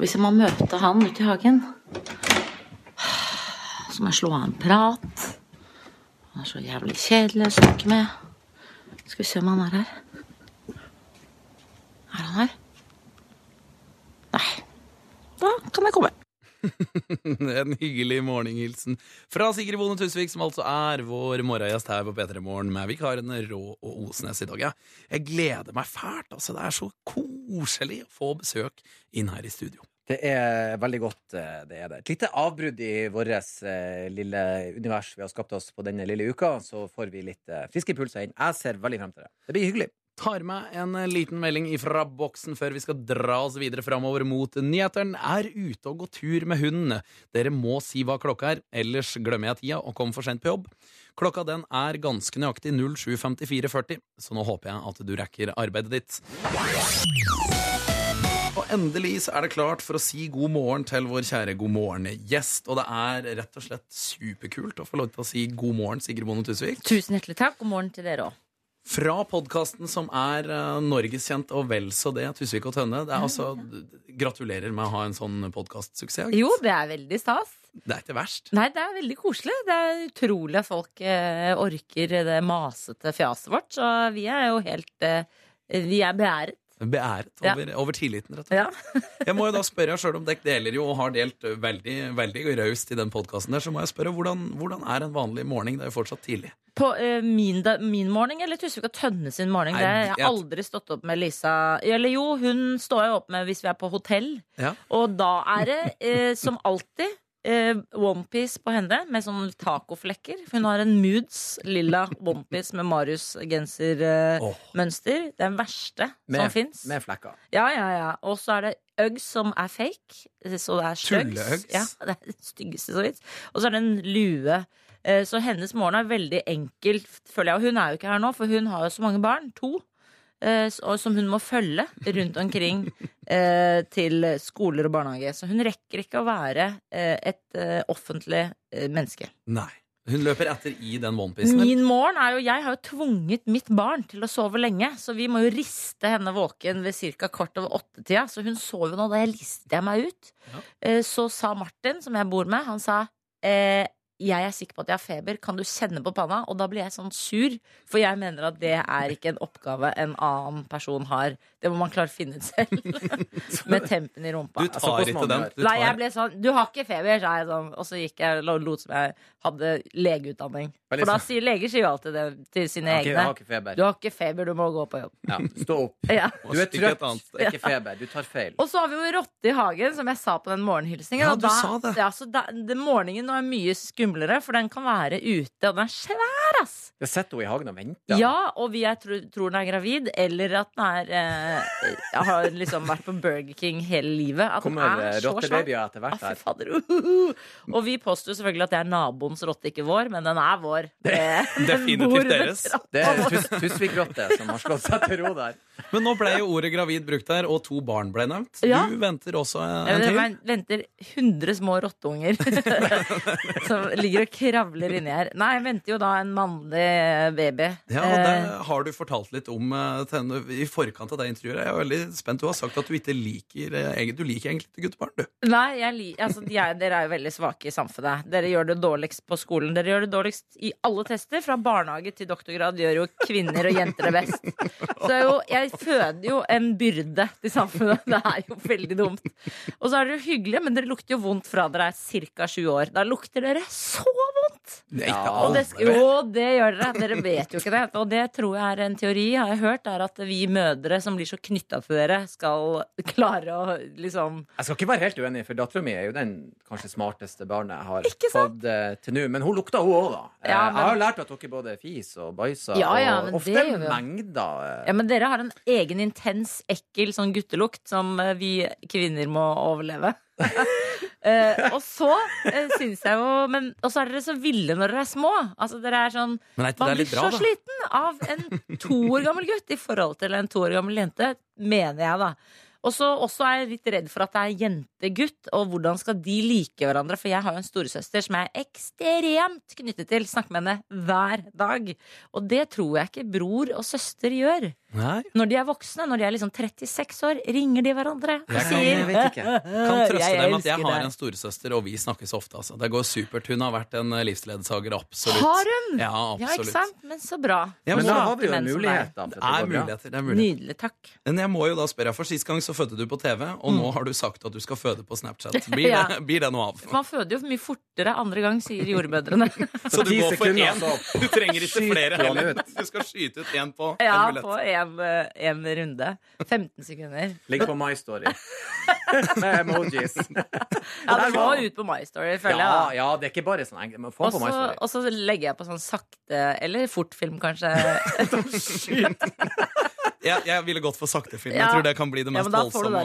G: Hvis jeg må møte han ute i hagen, så må jeg slå av en prat. Han er så jævlig kjedelig å snakke med. Skal vi se om han er her. Er han her? Nei. Da kan jeg komme. [LAUGHS]
B: En hyggelig morgenhilsen fra Sigrid Bonde Tusvik, som altså er vår morgengjest her på P3 Morgen med vikarene Rå og Osnes i dag. Ja. Jeg gleder meg fælt. altså Det er så koselig å få besøk inn her i studio.
C: Det er veldig godt, eh, det er det. Et lite avbrudd i vårt eh, lille univers vi har skapt oss på denne lille uka. Så får vi litt eh, friske pulser inn. Jeg ser veldig frem til det. Det blir hyggelig.
B: Tar med en eh, liten melding ifra boksen før vi skal dra oss videre framover mot nyheteren. Er ute og går tur med hunden. Dere må si hva klokka er, ellers glemmer jeg tida og kommer for sent på jobb. Klokka den er ganske nøyaktig 07.54,40, så nå håper jeg at du rekker arbeidet ditt. Og endelig så er det klart for å si god morgen til vår kjære god morgen-gjest. Og det er rett og slett superkult å få lov til å si god morgen, Sigrid Bonde Tusvik.
H: Tusen hjertelig takk. God morgen til dere òg.
B: Fra podkasten som er uh, norgeskjent og vel så det, Tusvik og Tønne. Det er altså, gratulerer med å ha en sånn podkastsuksess.
H: Jo, det er veldig stas.
B: Det er ikke verst.
H: Nei, det er veldig koselig. Det er utrolig at folk eh, orker det masete fjaset vårt. Så vi er jo helt eh, Vi er beæret.
B: Beæret
H: Ja.
B: over, over tilliten, rett og slett.
H: Ja.
B: Jeg må jo da spørre, selv om dere deler jo og har delt veldig, veldig raust i den podkasten der, så må jeg spørre hvordan, hvordan er en vanlig morgen? Det er jo fortsatt tidlig.
H: På uh, min, da, min morgen eller Tusvik og Tønne sin morgen?
B: Nei,
H: jeg- har aldri stått opp med Lisa Eller jo, hun står jeg opp med hvis vi er på hotell.
B: Ja.
H: Og da er det uh, som alltid eh, onepiece på henne med sånne tacoflekker. For hun har en Moods lilla onepiece med Marius-gensermønster. Eh, er den verste
C: Med,
H: som fins.
C: med flekker.
H: Ja, ja, ja. Og så er det Uggs som er fake. Så det er.
B: Tulle-Uggs?
H: Ja, det er det styggeste så vidt. Og så er det en lue. Eh, Så hennes morgen er veldig enkel, føler jeg. Og hun er jo ikke her nå, for hun har jo så mange barn. To. Eh, Som hun må følge rundt omkring eh, til skoler og barnehage. Så hun rekker ikke å være eh, et offentlig menneske.
B: Nei. Hun løper etter i den onepiecen.
H: Min morgen er jo Jeg har jo tvunget mitt barn til å sove lenge, så vi må jo riste henne våken ved ca. kvart over åtte-tida. Så hun sov jo nå. Da jeg listet jeg meg ut,
B: Ja.
H: Så sa Martin, som jeg bor med, han sa eh, jeg er sikker på at jeg har feber. Kan du kjenne på panna? Og da blir jeg sånn sur, for jeg mener at det er ikke en oppgave en annen person har. Det må man klare å finne ut selv. [LAUGHS] [LAUGHS] Med tempen i rumpa.
B: Du tar
C: altså,
B: ikke den. Du
H: Nei, jeg ble sånn Du har ikke feber, sa jeg sånn. Og så gikk jeg og lot som jeg hadde legeutdanning. For da sier leger sier jo alltid det til sine
C: jeg
H: egne.
C: har ikke feber.
H: Du har ikke feber, du må gå på jobb.
C: Ja, stå opp. [LAUGHS]
H: Ja.
C: Du er trøtt.
B: annet.
C: Det er ikke feber. Du tar feil.
H: Og så har vi jo rotte i hagen, som jeg sa på den morgenhilsningen.
B: Ja, du
H: da,
B: sa det.
H: Ja, så da, den morgenen nå er mye skumlere, for den kan være ute, og den er svær, ass!
C: Jeg sitter henne i hagen og venter.
H: Ja, og vi er, tro, tror den er gravid, eller at den er eh, [LAUGHS] har liksom vært på Burger King hele livet. At den
C: Kommer
H: er
C: eh, rottebabyer etter hvert her.
H: fader. uhuhu. Og vi påstår selvfølgelig at det er naboens rotte, ikke vår, men den er vår. [LAUGHS] Det- den [LAUGHS]
B: Definitivt deres.
C: Det er tus Tusvik-rotte som har slått seg til ro der.
B: Men nå ble jo ordet gravid brukt der, og to barn ble nevnt.
H: Ja.
B: Du venter også en
H: Jeg
B: til.
H: Jeg venter 100 små rotteunger som ligger og kravler inni her. Nei, jeg venter jo da en mannlig baby.
B: Ja, og det
H: Eh,
B: har du fortalt litt om eh, henne i forkant av det intervjuet. Jeg er veldig spent. Du har sagt at du ikke liker eh, Du liker egentlig ikke guttebarn, du.
H: Nei, jeg, altså, jeg, dere er jo veldig svake i samfunnet. Dere gjør det dårligst på skolen. Dere gjør det dårligst i alle tester. Fra barnehage til doktorgrad gjør jo kvinner og jenter det best. Så jo, jeg føder jo en byrde til samfunnet. Det er jo veldig dumt. Og så er dere hyggelige, men dere lukter jo vondt fra dere er ca. sju år. Da lukter dere så vondt!
B: Ikke
C: Ja,
H: Og det, jo, det gjør dere. Dere vet jo ikke det. Og det tror jeg er en teori, har jeg hørt, er at vi mødre som blir så knytta til dere, skal klare å liksom
C: Jeg skal ikke være helt uenig, for dattera mi er jo den kanskje smarteste barnet jeg har fått uh, til nå. Men hun lukta, hun òg, da. Eh,
H: Ja, men-
C: Jeg har jo lært at dere både fis og bæsjer.
H: Ja, ja,
C: og
H: det
C: ofte mengder. Uh...
H: Ja, men dere har en egen intens, ekkel sånn guttelukt som vi kvinner må overleve. [LAUGHS] Eh, og så uh, syns jeg jo men, Og så er dere så ville når dere er små. Altså dere er sånn
B: er
H: Man blir
B: bra,
H: så
B: da?
H: sliten av en to år gammel gutt i forhold til en to år gammel jente, mener jeg, da. Og så også er jeg litt redd for at det er jente-gutt, og hvordan skal de like hverandre? For jeg har jo en storesøster som jeg er ekstremt knyttet til. Snakker med henne hver dag. Og det tror jeg ikke bror og søster gjør.
B: Nei.
H: Når de er voksne, når de er liksom 36 år, ringer de hverandre og
B: Jeg kan-
H: sier
C: Jeg vet ikke.
B: Kan [LAUGHS] trøste
H: Jeg
B: dem at jeg har
H: det.
B: en storesøster, og vi snakkes ofte. Altså. Det går supert. Hun har vært en livsledsager, absolutt.
H: Har hun?
B: Ja,
H: Ja, ikke sant? Men så bra.
B: Ja,
C: Men da har vi jo en mulighet, da.
B: Det er muligheter. Det er muligheter.
H: Nydelig, takk.
B: Men jeg må jo da spørre, for Sist gang så fødte du på TV, og nå har du sagt at du skal føde på Snapchat. [LAUGHS] Blir,
H: Ja.
B: det, blir det noe av?
H: Man føder jo mye fortere andre gang, sier jordmødrene. [LAUGHS]
B: Så du går for én? Du trenger ikke flere heller. Du skal skyte ut én på en
H: på
B: billett.
H: en, en runde. 15 sekunder.
C: Ligg på My Story. [LAUGHS] Med emojis.
H: Ja, det må ut på My Story, føler.
C: Ja,
H: jeg.
C: ja, det er ikke bare sånn Få
H: Og
C: på My
H: så,
C: Story.
H: og så legger jeg på sånn sakte Eller fortfilm, kanskje. [LAUGHS]
B: Jeg, jeg ville gått for saktefilm.
H: film
B: Jeg tror det kan bli det mest voldsomme.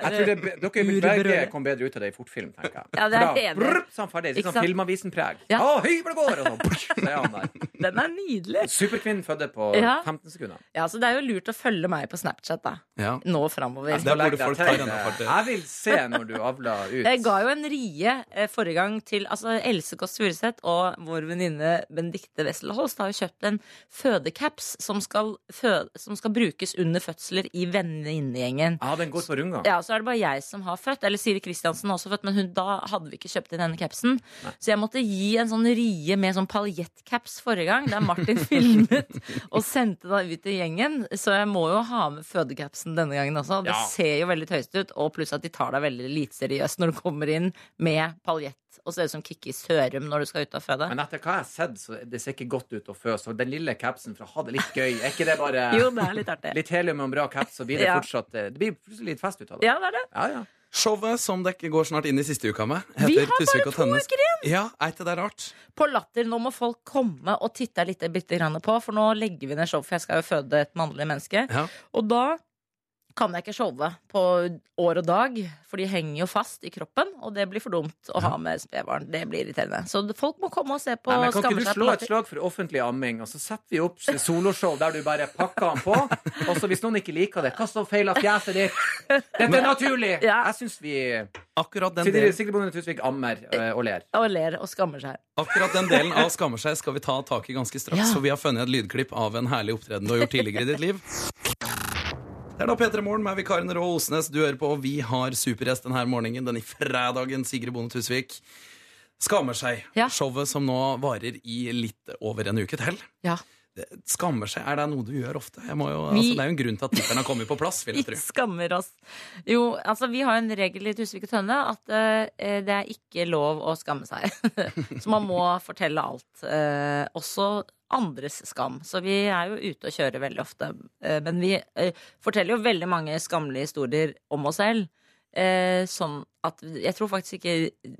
C: Jeg tror det, dere begge kom bedre ut av det i fortfilm, tenker jeg.
H: Ja, det er enig
C: ferdig. Sånn? Filmavisen-preg.
H: Ja.
C: Å, hyvel går! Og så, er han der. [LAUGHS]
H: Den er nydelig.
C: Superkvinnen fødte på
H: Ja.
C: 15 sekunder.
H: Ja, så Det er jo lurt å følge meg på Snapchat da
B: Ja.
H: nå framover.
B: Ja.
C: Jeg vil se når du avler ut.
H: Jeg ga jo en rie eh, forrige gang til altså, Else Kåss Furuseth og vår venninne Benedicte Wessel Holst har jo kjøpt en fødecaps som skal, som skal brukes under fødsler i venninnegjengen.
C: Ja, den går på runga.
H: Ja, så er det bare jeg som har født. Eller Siri Kristiansen har også født, men hun, da hadde vi ikke kjøpt inn denne capsen. Så jeg måtte gi en sånn rie med sånn paljettcaps forrige gang, der Martin [LAUGHS] filmet og sendte det ut til gjengen. Så jeg må jo ha med fødecapsen denne gangen også. Det
C: Ja.
H: ser jo veldig tøyst ut, og pluss at de tar deg veldig lite seriøst når du kommer inn med paljett og ser ut som Kikki Sørum når du skal ut og føde.
C: Men etter hva jeg har sett, så det ser ikke godt ut å føde. Så den lille capsen for å ha det litt gøy, er ikke det bare [LAUGHS]
H: Jo, det er litt artig.
C: litt helium og en bra caps, så blir det
H: Ja.
C: fortsatt eh, Det blir plutselig litt fest ut av det.
H: Ja, det er det.
C: Ja, ja.
B: Showet som dere går snart inn i siste uka med,
H: Vi har bare to
B: Tønnes.
H: uker igjen!
B: Ja, er ikke det rart?
H: På Latter, nå må folk komme og titte litt bitte grann på, for nå legger vi ned show, for jeg skal jo føde et mannlig menneske.
B: Ja.
H: Og da kan jeg ikke showe på år og dag, for de henger jo fast i kroppen, og det blir for dumt å ha med spedbarn. Det blir irriterende. Så folk må komme og se på
C: Nei, men kan ikke du slå et slag for offentlig amming, og så setter vi opp [LAUGHS] soloshow der du bare pakker den på, og så hvis noen ikke liker det, kast opp feil av fjeset ditt. [LAUGHS] Dette er naturlig!
H: Ja.
C: Jeg syns vi
B: Akkurat den, delen,
C: Sigrid Bonde Tusvik ammer eh, og ler.
H: Og ler og skammer seg.
B: akkurat den delen av Skammer seg skal vi ta tak i ganske straks,
H: Ja.
B: for vi har funnet et lydklipp av en herlig opptreden du har gjort tidligere i ditt liv. Det er da P3 Morgen med vikaren Rå Osnes du hører på, og vi har supergjest denne morgenen, denne fredagen, Sigrid Bonde Tusvik. Skammer seg.
H: Ja.
B: Showet som nå varer i litt over en uke til.
H: Ja.
B: Skammer seg, er det noe du gjør ofte? Jeg må jo,
H: Vi-
B: altså, det er jo en grunn til at tittelen har kommet på plass, vil jeg [LAUGHS] tro.
H: skammer oss. Jo, altså vi har en regel i Tusvik og Tønne at uh, det er ikke lov å skamme seg. [LAUGHS] Så man må fortelle alt. Uh, også andres skam. Så vi er jo ute og kjører veldig ofte. Eh, men vi eh, forteller jo veldig mange skammelige historier om oss selv. Sånn at jeg tror faktisk ikke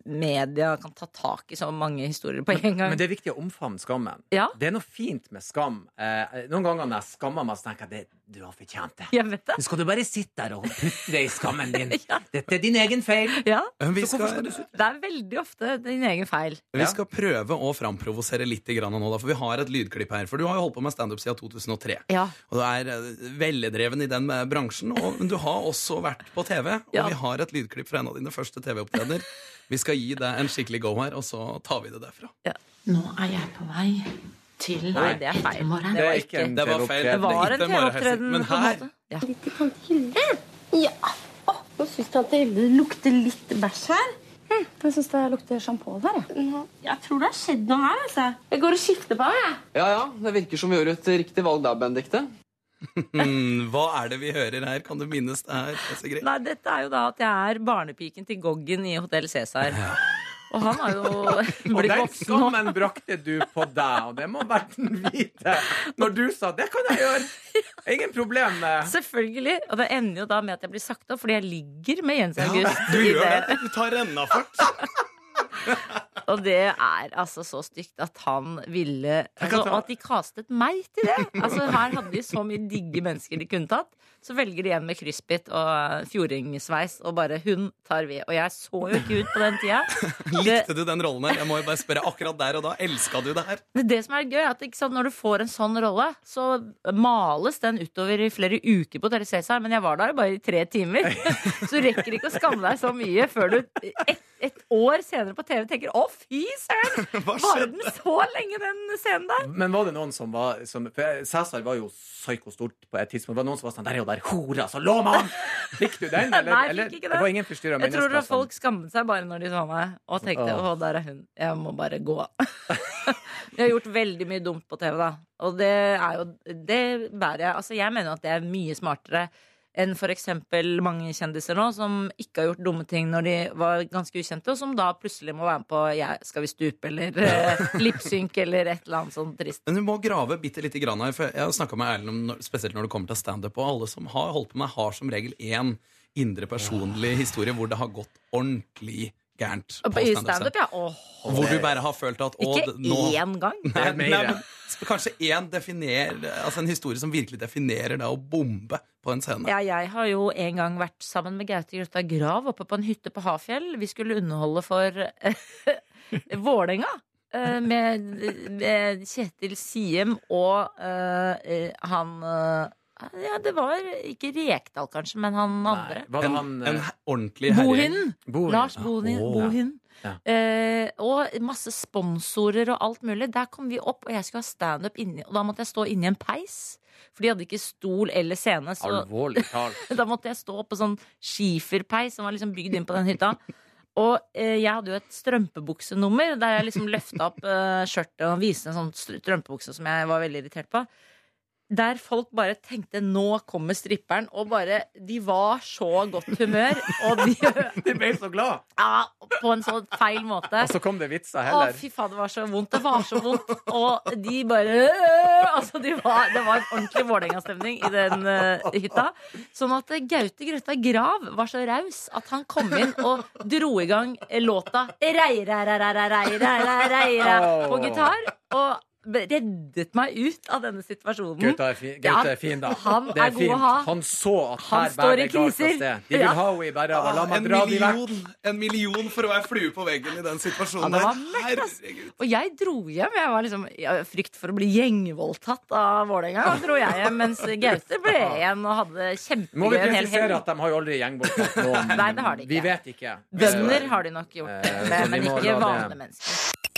H: media kan ta tak i så mange historier på en gang.
C: Men det er viktig å omfavne skammen.
H: Ja.
C: Det er noe fint med skam. Eh, noen ganger når jeg skammer meg, så tenker jeg at du har fortjent det.
H: Jeg vet det.
C: Nå skal du bare sitte der og putte det i skammen din. [LAUGHS]
H: Ja.
C: Dette er din egen feil.
H: Ja,
B: Vi skal,
C: skal du
H: det er veldig ofte din egen feil.
B: vi
C: Ja.
B: skal prøve å framprovosere litt grann nå, da, for vi har et lydklipp her. For du har jo holdt på med standup siden 2003.
H: Ja.
B: Og du er eh, veldreven i den eh, bransjen. Og, men du har også vært på TV, og
H: Ja.
B: vi har et lydklipp fra en av dine første TV-opptredener. Vi skal gi deg en skikkelig go her, og så tar vi det derfra.
G: Nå er jeg på vei til
H: Nei, det er feil.
C: Det var ikke en
B: Det var feil.
C: TV-opptreden.
H: Det var en TV-opptreden.
B: Men her-
H: Ja.
I: Litt til tante Hilde? Ja. Å, nå syns tante Hilde det lukter litt bæsj her. Hm, jeg syns det lukter sjampo der. Jeg. jeg tror det har skjedd noe her. altså. Jeg går og skifter på meg.
J: Ja, ja, det virker som vi gjør et riktig valg der, Benedikte. [LAUGHS]
B: Hva er det vi hører her? Kan du minnes det her, Sigrid?
H: Nei, dette er jo da at jeg er barnepiken til Goggen i Hotell Cæsar. Og han har jo [LAUGHS]
C: Og [LAUGHS]
H: blitt
C: den skammen brakte du på deg, og det må verden vite. Når du sa 'det kan jeg gjøre'. Ingen problem. med
H: Selvfølgelig. Og det ender jo da med at jeg blir sagt opp fordi jeg ligger med Jens August.
B: du gjør det. Du tar rennafart.
H: Og det er altså så stygt at han ville altså,
C: at
H: Og at de kastet meg til det! Altså Her hadde de så mye digge mennesker de kunne tatt. Så velger de en med kryssbit og fjordingsveis, og bare 'hun tar vi'. Og jeg så jo ikke ut på den tida. [LAUGHS]
B: Likte du den rollen her? Jeg må jo bare spørre akkurat der og da. Elska du det her?
H: Det som er gøy, er at ikke sant, når du får en sånn rolle, så males den utover i flere uker på Tele Cæsar, men jeg var der bare i tre timer. [LAUGHS] Så du rekker ikke å skamme deg så mye før du et, et år senere på TV tenker 'å, fy søren'! [LAUGHS]
B: Var
H: den så lenge, den scenen der?
C: Men var det noen som var som, For Cæsar var jo psykostort på et tidspunkt. Var det noen som var sånn Der er jo der hora, så lå med han! Fikk du den, [LAUGHS] eller?
H: Nei, jeg fikk ikke
C: det
H: det.
C: var ingen forstyrra
H: Jeg tror
C: mennesker.
H: at folk skammet seg bare når de så meg, og tenkte
C: Åh.
H: 'å, der er hun'. Jeg må bare gå. [LAUGHS] Vi har gjort veldig mye dumt på TV, da. Og det er jo Det bærer jeg Altså, jeg mener at det er mye smartere enn eksempel mange kjendiser nå som ikke har gjort dumme ting når de var ganske ukjente, og som da plutselig må være med på jeg, 'Skal vi stupe?' eller uh, lipsynk eller et eller annet sånt trist.
B: Men du må grave bitte lite grann her. For jeg har snakka med Erlend om spesielt når det kommer til standup. Og alle som har holdt på med, har som regel én indre personlig historie hvor det har gått ordentlig gærent. på
H: I
B: stand-up
H: ja. Oh.
B: Hvor du bare har følt at
H: Ikke
B: nå,
H: én gang.
B: Nei, nei, men kanskje én definer Altså en historie som virkelig definerer det å bombe på en scene.
H: Ja, jeg har jo en gang vært sammen med Gaute Grøtta Grav oppe på en hytte på Hafjell. Vi skulle underholde for [LAUGHS] Vålerenga. eh, Med, med Kjetil Siem og eh, eh, han eh, Ja, det var ikke Rekdal, kanskje, men han andre.
C: Var det
B: En,
C: han
B: en
C: eh,
B: ordentlig herregjeng.
H: Bohin.
C: Bohin?
H: Lars Bohin.
B: Oh.
H: Bohin.
C: Ja.
H: Eh, og masse sponsorer og alt mulig. Der kom vi opp, og jeg skulle ha standup inni. Og da måtte jeg stå inni en peis. For de hadde ikke stol eller scene. Så
C: Alvorlig talt. [LAUGHS]
H: da måtte jeg stå på sånn skiferpeis som var liksom bygd inn på den hytta. Og eh, jeg hadde jo et strømpebuksenummer der jeg liksom løfta opp eh, skjørtet og viste en sånn str- strømpebukse som jeg var veldig irritert på. Der folk bare tenkte 'nå kommer stripperen', og bare De var så godt humør. Og de
C: De ble så glad!
H: Ja, på en sånn feil måte.
C: Og så kom det vitser
H: Å, fy faen, det var så vondt. Det var så vondt. Og de bare Altså, de var, det var en ordentlig Vålerenga-stemning i den uh, hytta. Sånn at eh, Gaute Grøtta Grav var så raus at han kom inn og dro i gang eh, låta Reira-ra-ra-ra-reira på gitar. Og reddet meg ut av denne situasjonen.
C: Gaute er, fin,
H: Ja,
C: er fin, da.
H: han
C: det
H: er å ha.
C: Han så at
H: Han
C: her
H: står
C: bærer
H: i
C: det galt av
H: kriser.
C: sted. De vil
H: Ja.
C: ha henne i Berrava. La meg
B: en,
C: dra
B: million, en million for å være flue på veggen i den situasjonen
H: Ja,
B: der. Herregud.
H: Og jeg dro hjem. Jeg var liksom i frykt for å bli gjengvoldtatt av Vålerenga. Da dro jeg hjem, mens Gaute ble igjen og hadde
C: Må vi
H: kjempegøy
C: presisere at de har jo aldri gjengvoldtatt noen.
H: Nei, det har de ikke.
C: Vi vet ikke.
H: Bønder har de nok gjort,
C: Eh,
H: men, men ikke vanlige mennesker.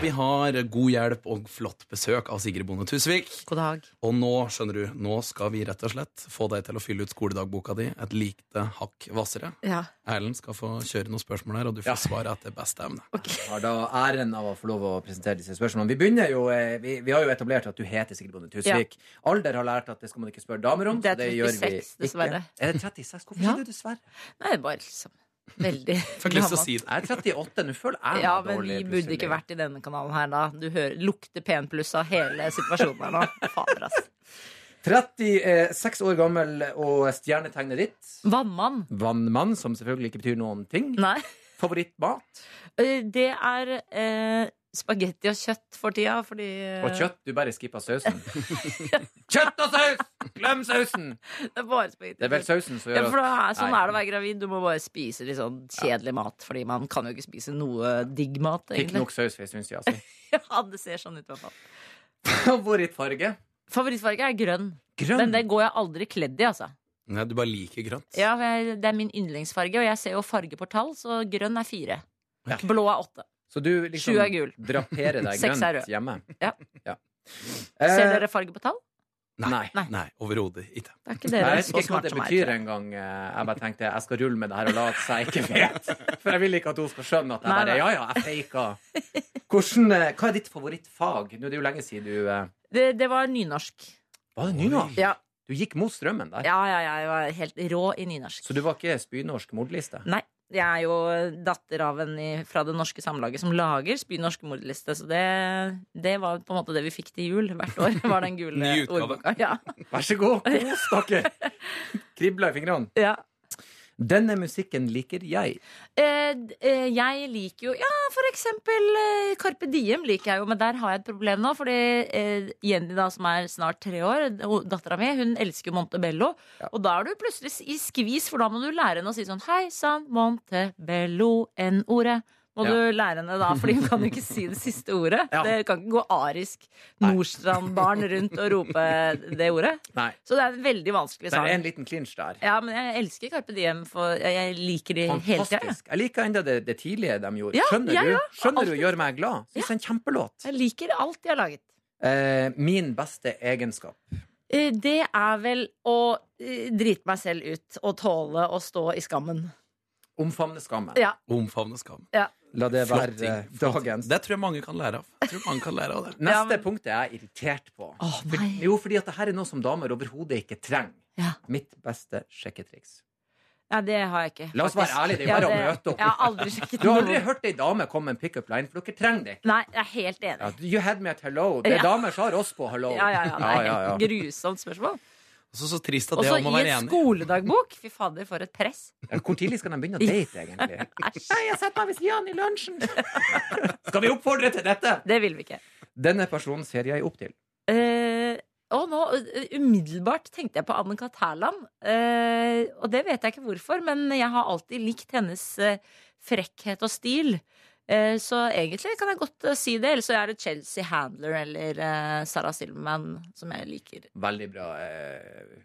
B: Vi har god hjelp og flott besøk av Sigrid Bonde Tusvik.
H: God dag.
B: Og nå skjønner du, nå skal vi rett og slett få deg til å fylle ut skoledagboka di et lite hakk hvassere.
H: Ja.
B: Erlend skal få kjøre noen spørsmål her, og du får
C: Ja.
B: svare etter beste evne.
C: Jeg har da æren av å få lov å presentere disse spørsmålene. Vi begynner jo, eh, vi, vi har jo etablert at du heter Sigrid Bonde Tusvik. Alder har lært at det skal man ikke spørre damer om.
H: Det er
C: så det gjør vi
H: 36, dessverre.
C: Er det 36? Hvorfor
H: Ja.
C: sier du dessverre?
H: Nei, bare liksom veldig [LAUGHS]
B: Fikk lyst til å si det.
C: Jeg er 38, nå føler jeg meg
H: Ja, men
C: dårlig.
H: vi burde ikke vært i denne kanalen her da. Du hører, lukter penpluss av hele situasjonen her nå. [LAUGHS] Fader, ass.
C: 36 år gammel og stjernetegnet ditt.
H: Vannmann.
C: Vannmann, som selvfølgelig ikke betyr noen ting.
H: Nei.
C: Favorittmat?
H: Eh, Det er eh, spagetti og kjøtt for tida, fordi eh,
C: Og kjøtt. Du bare skippa sausen. [LAUGHS] kjøtt og saus! Glem sausen!
H: Det er bare spagetti.
C: Det er vel sausen som
H: Ja,
C: gjør
H: for det er, sånn
C: Nei.
H: er det å være gravid. Du må bare spise litt sånn kjedelig mat. Fordi man kan jo ikke spise noe digg mat,
C: Fikk nok saus syns jeg. Altså. [LAUGHS]
H: Ja, det ser sånn ut, i hvert fall. [LAUGHS]
C: Favorittfarge?
H: Favorittfarge er grønn.
C: Grønn.
H: Men det går jeg aldri kledd i, altså.
B: Nei, du bare liker grønt.
H: Ja, Det er min yndlingsfarge, og jeg ser jo farge på tall, så grønn er fire.
C: Ja.
H: Blå er åtte.
C: Så du liksom
H: Sju er gul.
C: draperer deg [LAUGHS]
H: Seks er
C: grønt
H: rød.
C: hjemme?
H: Ja.
C: Ja.
H: Ser dere farge på tall?
C: Nei.
H: Nei.
B: Nei, overhodet ikke.
H: Det er ikke
C: Jeg
H: dere
C: vet
H: så
C: ikke hva
H: smarte
C: det
H: som meg.
C: betyr
H: jeg.
C: engang. Jeg bare tenkte jeg skal rulle med det her og late seg ikke [LAUGHS] vet. For jeg vil ikke at hun skal skjønne at jeg
H: Nei,
C: bare
H: nei.
C: Ja, ja, jeg faker. Hvordan, eh, hva er ditt favorittfag? Nå er det jo lenge siden du eh,
H: Det, det var nynorsk.
C: Var det nynorsk?
H: Ja.
C: Du gikk mot strømmen der.
H: ja, ja, ja, jeg var helt rå i nynorsk.
C: Så du var ikke spynorsk mordliste?
H: Nei. Jeg er jo datter av en i, fra det norske samlaget som lager Spy norske mordliste, så det, det var på en måte det vi fikk til jul hvert år. [LAUGHS] Var den gule ordboka. Ja.
C: Vær så god, kos dere! [LAUGHS] Kribla i fingrene.
H: Ja.
C: Denne musikken liker jeg.
H: Eh, eh, jeg liker jo Ja, for eksempel eh, Carpe Diem liker jeg jo, men der har jeg et problem nå. Fordi eh, Jenny, da, som er snart tre år, dattera mi, hun elsker jo Montebello. Og da er du plutselig i skvis, for da må du lære henne å si sånn Hei sann, Montebello, N-ordet. Må
C: Ja.
H: du lære henne da, fordi hun kan jo ikke si det siste ordet.
C: Ja.
H: Det kan ikke gå arisk Nordstrand-barn rundt og rope det ordet.
C: Nei.
H: Så det er en veldig vanskelig
C: Det er en liten clinch der.
H: Ja, men jeg elsker Carpe Diem, for jeg, liker de hele tida.
C: Jeg liker enda det, det tidlige de gjorde.
H: Ja,
C: Skjønner
H: ja,
C: du? Skjønner du gjør meg glad? Syns det er en kjempelåt.
H: Jeg liker alt de har laget.
C: Eh, min beste egenskap.
H: Eh, Det er vel å eh, drite meg selv ut og tåle å stå i skammen.
C: Omfavne skammen.
H: Ja.
B: Omfavne skammen.
H: Ja.
C: La det
B: Flott
C: være
B: ting.
C: eh,
B: Flott ting.
C: dagens.
B: Det tror jeg mange kan lære av. Jeg tror mange kan lære av det. [LAUGHS]
C: Neste
H: Ja,
C: punkt er jeg irritert på.
H: Åh,
C: For, jo, fordi at det her er noe som damer overhodet ikke trenger.
H: Ja.
C: Mitt beste sjekketriks.
H: Nei, det har jeg ikke.
C: La oss være ærlige, det er bare å
H: det-
C: møte opp.
H: Jeg har aldri sjekket
C: Du har aldri hørt ei dame komme med en pickup line, for dere trenger det ikke.
H: Nei, jeg er helt enig.
C: Ja, you had me at hello. Det er
H: Ja.
C: damer som har oss på hello.
H: Ja, ja, ja,
C: Ja, ja, ja.
H: grusomt spørsmål.
B: Så, så trist at
H: Og
B: være
H: så
B: Og så
H: i en skoledagbok. Fy fader, for et press.
C: Hvor tidlig skal de begynne å date, egentlig? [LAUGHS] Nei, jeg setter meg ved siden i lunsjen. [LAUGHS] Skal vi oppfordre til dette?
H: Det vil vi ikke.
C: Denne personen ser jeg opp til.
H: Eh, og nå eh, umiddelbart tenkte jeg på Anne-Kat. Hærland. Eh, og det vet jeg ikke hvorfor, men jeg har alltid likt hennes eh, frekkhet og stil. Eh, så egentlig kan jeg godt eh, si det. Eller så er det Chelsea Handler eller eh, Sarah Silverman som jeg liker.
C: Veldig bra eh,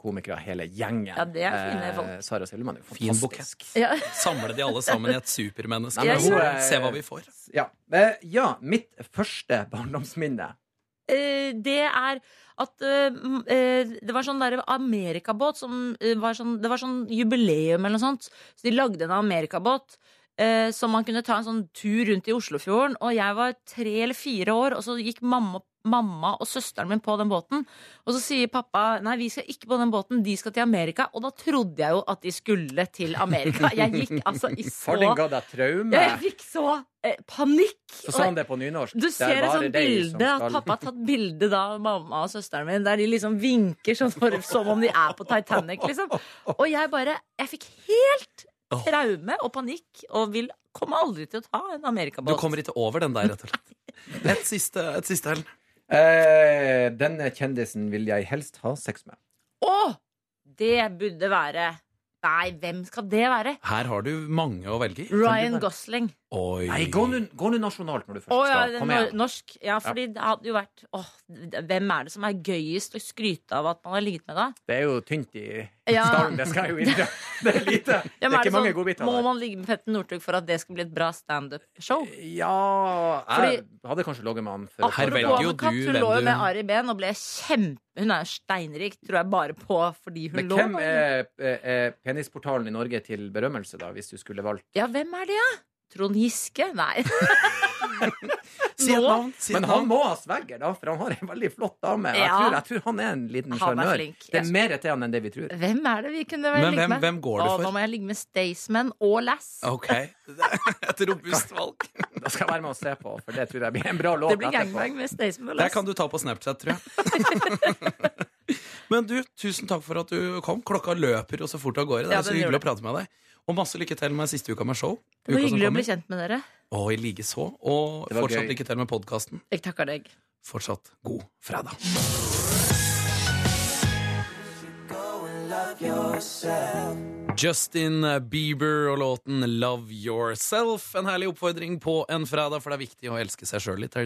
C: komikere, hele gjengen.
H: Ja, det er fine folk.
C: Eh, Sara Silvermann er jo
B: Fin
C: fantastisk.
H: Ja. [LAUGHS]
B: Samle de alle sammen i et supermenneske.
C: Hun er-
B: Se hva vi får.
C: Ja. Eh, ja, mitt første barndomsminne.
H: Eh, det er at det var sånn der amerikabåt som var sånn, Det var sånn jubileum eller noe sånt. Så de lagde en amerikabåt eh, som man kunne ta en sånn tur rundt i Oslofjorden. Og jeg var tre eller fire år, og så gikk mamma, mamma og søsteren min på den båten. Og så sier pappa nei, vi skal ikke på den båten, de skal til Amerika. Og da trodde jeg jo at de skulle til Amerika. Jeg gikk altså i [LAUGHS] så
C: Far din ga deg traume.
H: Jeg fikk så eh, panikk.
C: Så sa han det på nynorsk.
H: Du
C: er
H: ser et sånt bilde at pappa har tatt bilde da av mamma og søsteren min, der de liksom vinker sånn for, som om de er på Titanic, liksom. Og jeg bare Jeg fikk helt traume og panikk og vil komme aldri til å ta en
B: Du kommer ikke over den der, rett og slett. Et siste, et siste Helen.
C: Eh, denne kjendisen vil jeg helst ha sex med.
H: Å! Det burde være Nei, hvem skal det være?
B: Her har du mange å velge i.
H: Ryan Gosling.
B: Oi.
C: Nei, gå nå nasjonalt når du først
H: ja,
C: skal.
H: det er
C: Kom igjen.
H: norsk. Ja, fordi det hadde jo vært åh, Hvem er det som er gøyest å skryte av at man har ligget med, da?
C: Det er jo tynt i
H: Ja.
C: Staren, det skal jeg jo innrømme. Det er lite.
H: Ja,
C: det er ikke mange
H: sånn,
C: godbiter
H: Må man ligge med Petter Northug for at det skal bli et bra standup-show?
C: Ja Jeg hadde kanskje ligget med han før.
B: Her velger jo du
H: Hun lå jo med Ari Behn og ble kjempe Hun er steinrik, tror jeg, bare på fordi hun
C: Men hvem er, er, penisportalen i Norge til berømmelse, da, hvis du skulle valgt?
H: Ja, hvem er det, ja? Trond Giske? Nei. [LAUGHS] [LAUGHS]
B: Si et navn. Si et
C: Men han
B: navn.
C: må ha svegger, da, for han har en veldig flott dame. Ja. Jeg, tror, jeg tror han er en liten
H: Han
C: sjarmør. Det er mer til han enn det vi tror.
H: Hvem er det vi kunne vel
B: Men
H: ligge
B: hvem-
H: med?
B: hvem går du
H: Å,
B: for?
H: Nå må jeg ligge med Staysman og Lass.
B: Ok. [LAUGHS] Et robust valg. [LAUGHS]
C: Da skal jeg være med og se på, for det tror jeg blir en bra låt
H: Det blir gangbang med Staysman og
B: Det kan du ta på Snapchat, tror jeg. Men du, tusen takk for at du kom. Klokka løper jo så fort av gårde. Det
H: Ja,
B: er så
H: den gjør
B: hyggelig å prate med deg. Og masse lykke til med siste uka med show.
H: Det var hyggelig å bli kjent med dere.
B: Og i likeså. Og fortsatt
C: gøy.
B: lykke til med podkasten.
H: Jeg takker deg.
B: Fortsatt god fredag. Justin Bieber og låten Love Yourself. En herlig oppfordring på en fredag, for det er viktig å elske seg sjøl litt.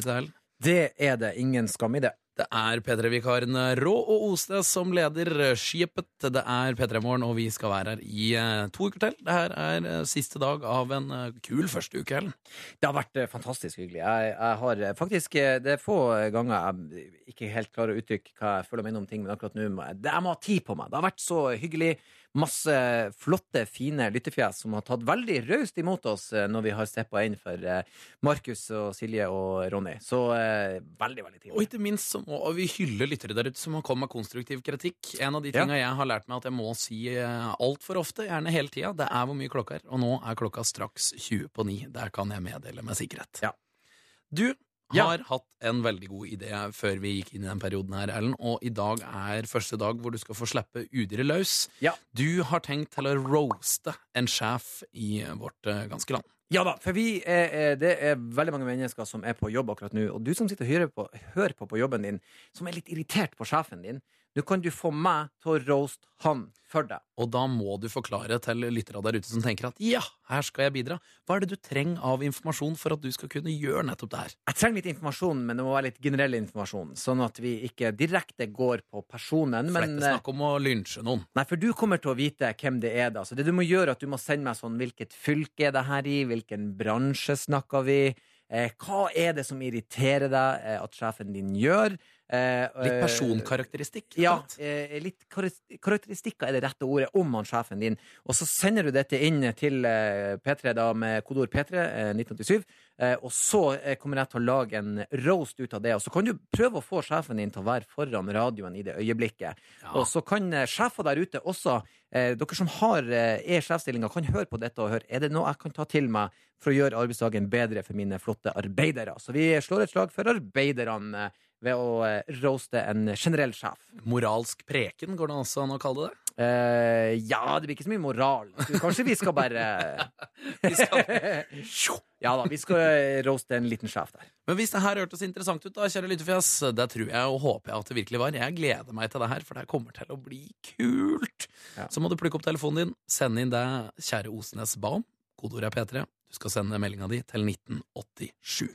B: Det
C: er det ingen skam i det.
B: Det er P3-vikaren Rå og Osnes som leder skipet. Det er P3 Morgen, og vi skal være her i eh, to uker til. Det her er eh, siste dag av en eh, kul første uke.
C: Det har vært fantastisk hyggelig. Jeg, jeg har faktisk Det er få ganger jeg ikke helt klarer å uttrykke hva jeg føler og mener om ting, men akkurat nå må jeg, jeg må ha tid på meg. Det har vært så hyggelig. Masse flotte, fine lyttefjes som har tatt veldig raust imot oss eh, når vi har steppa inn for eh, Markus og Silje og Ronny. Så eh, veldig, veldig
B: Og ikke minst så må vi hylle lyttere der ute som har kommet med konstruktiv kritikk. En av de
C: Ja.
B: jeg har lært meg at jeg må si altfor ofte, gjerne hele tida, det er hvor mye klokka er. Og nå er klokka straks 20 på 9. Der kan jeg meddele med sikkerhet.
C: Ja.
B: Du,
C: Ja.
B: har hatt en veldig god idé før vi gikk inn i den perioden her, Ellen. Og i dag er første dag hvor du skal få slippe udyret løs.
C: Ja.
B: Du har tenkt til å roaste en sjef i vårt eh, ganske land.
C: Ja da, for vi er, det er veldig mange mennesker som er på jobb akkurat nå. Og du som sitter og hører på, hører på på jobben din, som er litt irritert på sjefen din, nå kan du få meg til å roaste han for deg.
B: Og da må du forklare til lyttere der ute som tenker at ja, her skal jeg bidra. Hva er det du trenger av informasjon for at du skal kunne gjøre nettopp det her?
C: Jeg trenger litt informasjon, men det må være litt generell informasjon. Sånn at vi ikke direkte går på personen.
B: For det er
C: Men,
B: ikke snakk om å lynsje noen.
C: nei, for du kommer til å vite hvem det er, da. Så det du må gjøre, er at du må sende meg sånn hvilket fylke er det her i, hvilken bransje snakker vi, eh, hva er det som irriterer deg eh, at sjefen din gjør? Eh,
B: Litt
C: eh,
B: personkarakteristikk.
C: Ja, eh, litt karakteristikker er det rette ordet om han sjefen din. Og så sender du dette inn til eh, P3 da med kodeord P3 eh, 1987. Eh, og så kommer jeg til å lage en roast ut av det. Og så kan du prøve å få sjefen din til å være foran radioen i det øyeblikket. Og så kan sjefer der ute også, eh, dere som har, er i sjefsstillinga, kan høre på dette og høre er det noe jeg kan ta til meg for å gjøre arbeidsdagen bedre for mine flotte arbeidere. Så vi slår et slag for arbeiderne. Eh, ved å eh, roaste en generell sjef.
B: Moralsk preken, går det også an å kalle det?
C: Uh, ja, det blir ikke så mye moral. Kanskje vi skal bare [LAUGHS] Ja da, vi skal eh, roaste en liten sjef der.
B: Men hvis det her hørtes interessant ut, da, kjære lyttefjes, det tror jeg og håper jeg at det virkelig var. Jeg gleder meg til det her, for det kommer til å bli kult.
C: Ja.
B: Så må du plukke opp telefonen din, sende inn det kjære Osnes ba om. Kodeordet er P3. Du skal sende meldinga di til 1987.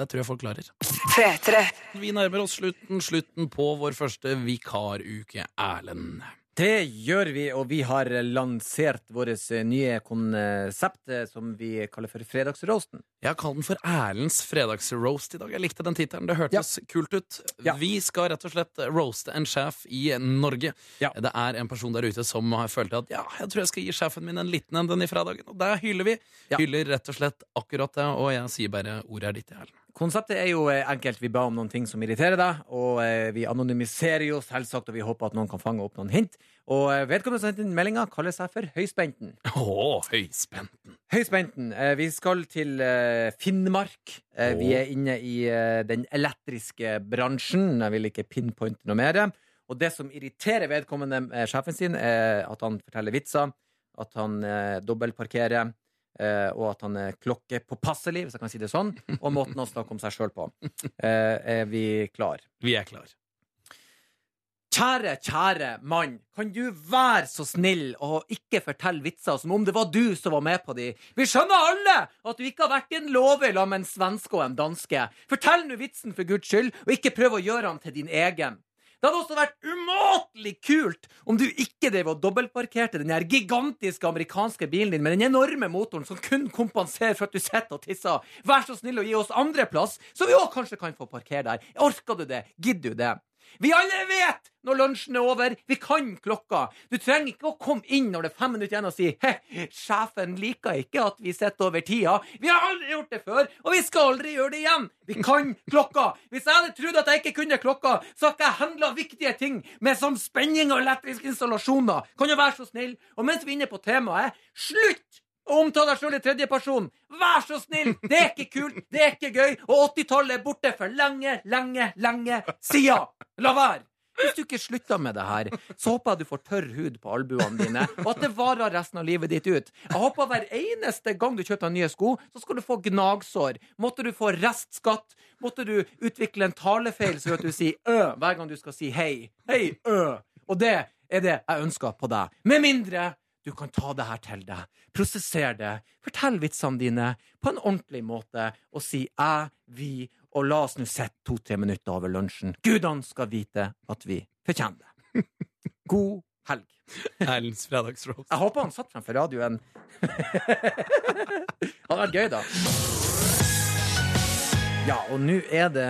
B: Det tror jeg folk klarer.
A: P3.
B: Vi nærmer oss slutten, slutten på vår første vikaruke, Erlend.
C: Det gjør vi, og vi har lansert vårt eh, nye konsept eh, som vi kaller for Fredagsroasten.
B: Jeg har kalt den for Erlends fredagsroast i dag. Jeg likte den tittelen. Det hørtes kult ut.
C: Ja.
B: Vi skal rett og slett roaste en sjef i Norge.
C: Ja.
B: Det er en person der ute som har følt at ja, jeg tror jeg skal gi sjefen min en liten en den i fredagen. Og der hyller vi.
C: Ja.
B: Hyller rett og slett akkurat det, og jeg sier bare ordet er ditt, Erlend.
C: Konseptet er jo eh, enkelt. Vi ba om noen ting som irriterer deg, og eh, vi anonymiserer jo selvsagt, og vi håper at noen kan fange opp noen hint. Og eh, vedkommende som sendte inn meldinga, kaller seg for Høyspenten.
B: Å, høyspenten.
C: Høyspenten. Eh, vi skal til Finnmark. Oh. vi er inne i den elektriske bransjen. Jeg vil ikke pinpointe noe mer. Og det som irriterer vedkommende sjefen sin, er at han forteller vitser, at han dobbeltparkerer. Eh, og at han er klokkepåpasselig, hvis jeg kan si det sånn. Og måten å snakke om seg sjøl på. [LAUGHS] Eh, er vi klar?
B: Vi er klar.
C: Kjære, kjære mann, kan du være så snill og ikke fortelle vitser som om det var du som var med på de? Vi skjønner alle at du ikke har vært i en låve sammen med en svenske og en danske. Fortell nå vitsen for guds skyld, og ikke prøv å gjøre han til din egen. Det hadde også vært umåtelig kult om du ikke drev og dobbeltparkerte den her gigantiske amerikanske bilen din med den enorme motoren som kun kompenserer for at du sitter og tisser. Vær så snill å gi oss andre plass, så vi òg kanskje kan få parkere der. Orker du det? Gidder du det? Vi alle vet når lunsjen er over. Vi kan klokka. Du trenger ikke å komme inn når det er fem minutter igjen og si he, sjefen liker ikke at vi sitter over tida. Vi har aldri gjort det før, og vi skal aldri gjøre det igjen. Vi kan klokka. Hvis jeg hadde trodd at jeg ikke kunne klokka, så hadde jeg handla viktige ting med som spenning og elektriske installasjoner. Kan du være så snill? Og mens vi er inne på temaet, slutt! Omtale deg sjøl i tredjeperson. Vær så snill! Det er ikke kult, det er ikke gøy, og 80-tallet er borte for lenge, lenge, lenge sida. La være! Hvis du ikke slutter med det her, så håper jeg du får tørr hud på albuene dine, og at det varer resten av livet ditt ut. Jeg håper hver eneste gang du kjøper nye sko, så skal du få gnagsår. Måtte du få restskatt. Måtte du utvikle en talefeil så at du sier ø hver gang du skal si hei. Hei, ø. Og det er det jeg ønsker på deg. Med mindre du kan ta det her til deg, prosessere det, fortell vitsene dine på en ordentlig måte og si 'jeg', vi, og la oss nå sitte to-tre minutter over lunsjen. Gudene skal vite at vi fortjener det. [LAUGHS] God helg.
B: Erlends fredagsroast.
C: Jeg håper han satt fremfor radioen. [LAUGHS] det hadde vært gøy, da. Ja, og nå er det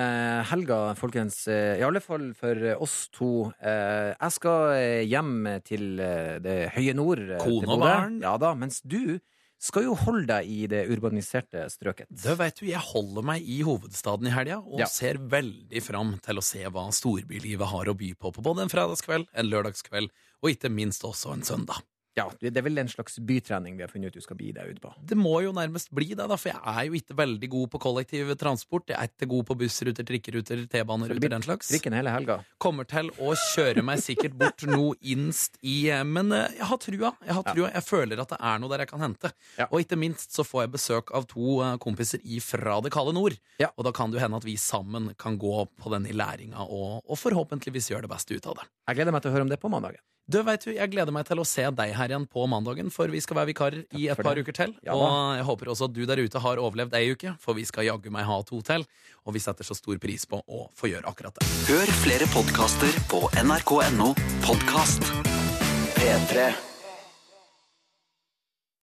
C: helga, folkens. Eh, I alle fall for oss to. Eh, Jeg skal eh, hjem til eh, det høye nord. eh,
B: Kone og barn.
C: Ja da, mens du skal jo holde deg i det urbaniserte strøket.
B: Det vet du, Jeg holder meg i hovedstaden i helga og
C: Ja.
B: ser veldig fram til å se hva storbylivet har å by på på både en fredagskveld, en lørdagskveld og ikke minst også en søndag.
C: Ja, det er vel en slags bytrening vi har funnet ut du skal bli deg ut på.
B: Det må jo nærmest bli det, da, for jeg er jo ikke veldig god på kollektiv transport. Jeg er ikke god på bussruter, trikkeruter, T-baneruter, den slags.
C: Trikken hele helga.
B: Kommer til å kjøre meg sikkert bort noe innst i eh, Men eh, jeg har trua. Jeg har trua. Jeg føler at det er noe der jeg kan hente.
C: Ja.
B: Og ikke minst så får jeg besøk av to eh, kompiser ifra det kalde nord.
C: Ja.
B: Og da kan det jo hende at vi sammen kan gå på den i læringa og, og forhåpentligvis gjøre det beste ut av det.
C: Jeg gleder meg til å høre om det på mandagen.
B: Du, vet du, Jeg gleder meg til å se deg her igjen på mandagen, for vi skal være vikarer i et par
C: det.
B: uker til.
C: Ja
B: og jeg håper også at du der ute har overlevd ei uke, for vi skal jaggu meg ha to til. Og vi setter så stor pris på å få gjøre akkurat det.
A: Hør flere podkaster på nrk.no podkast. P3.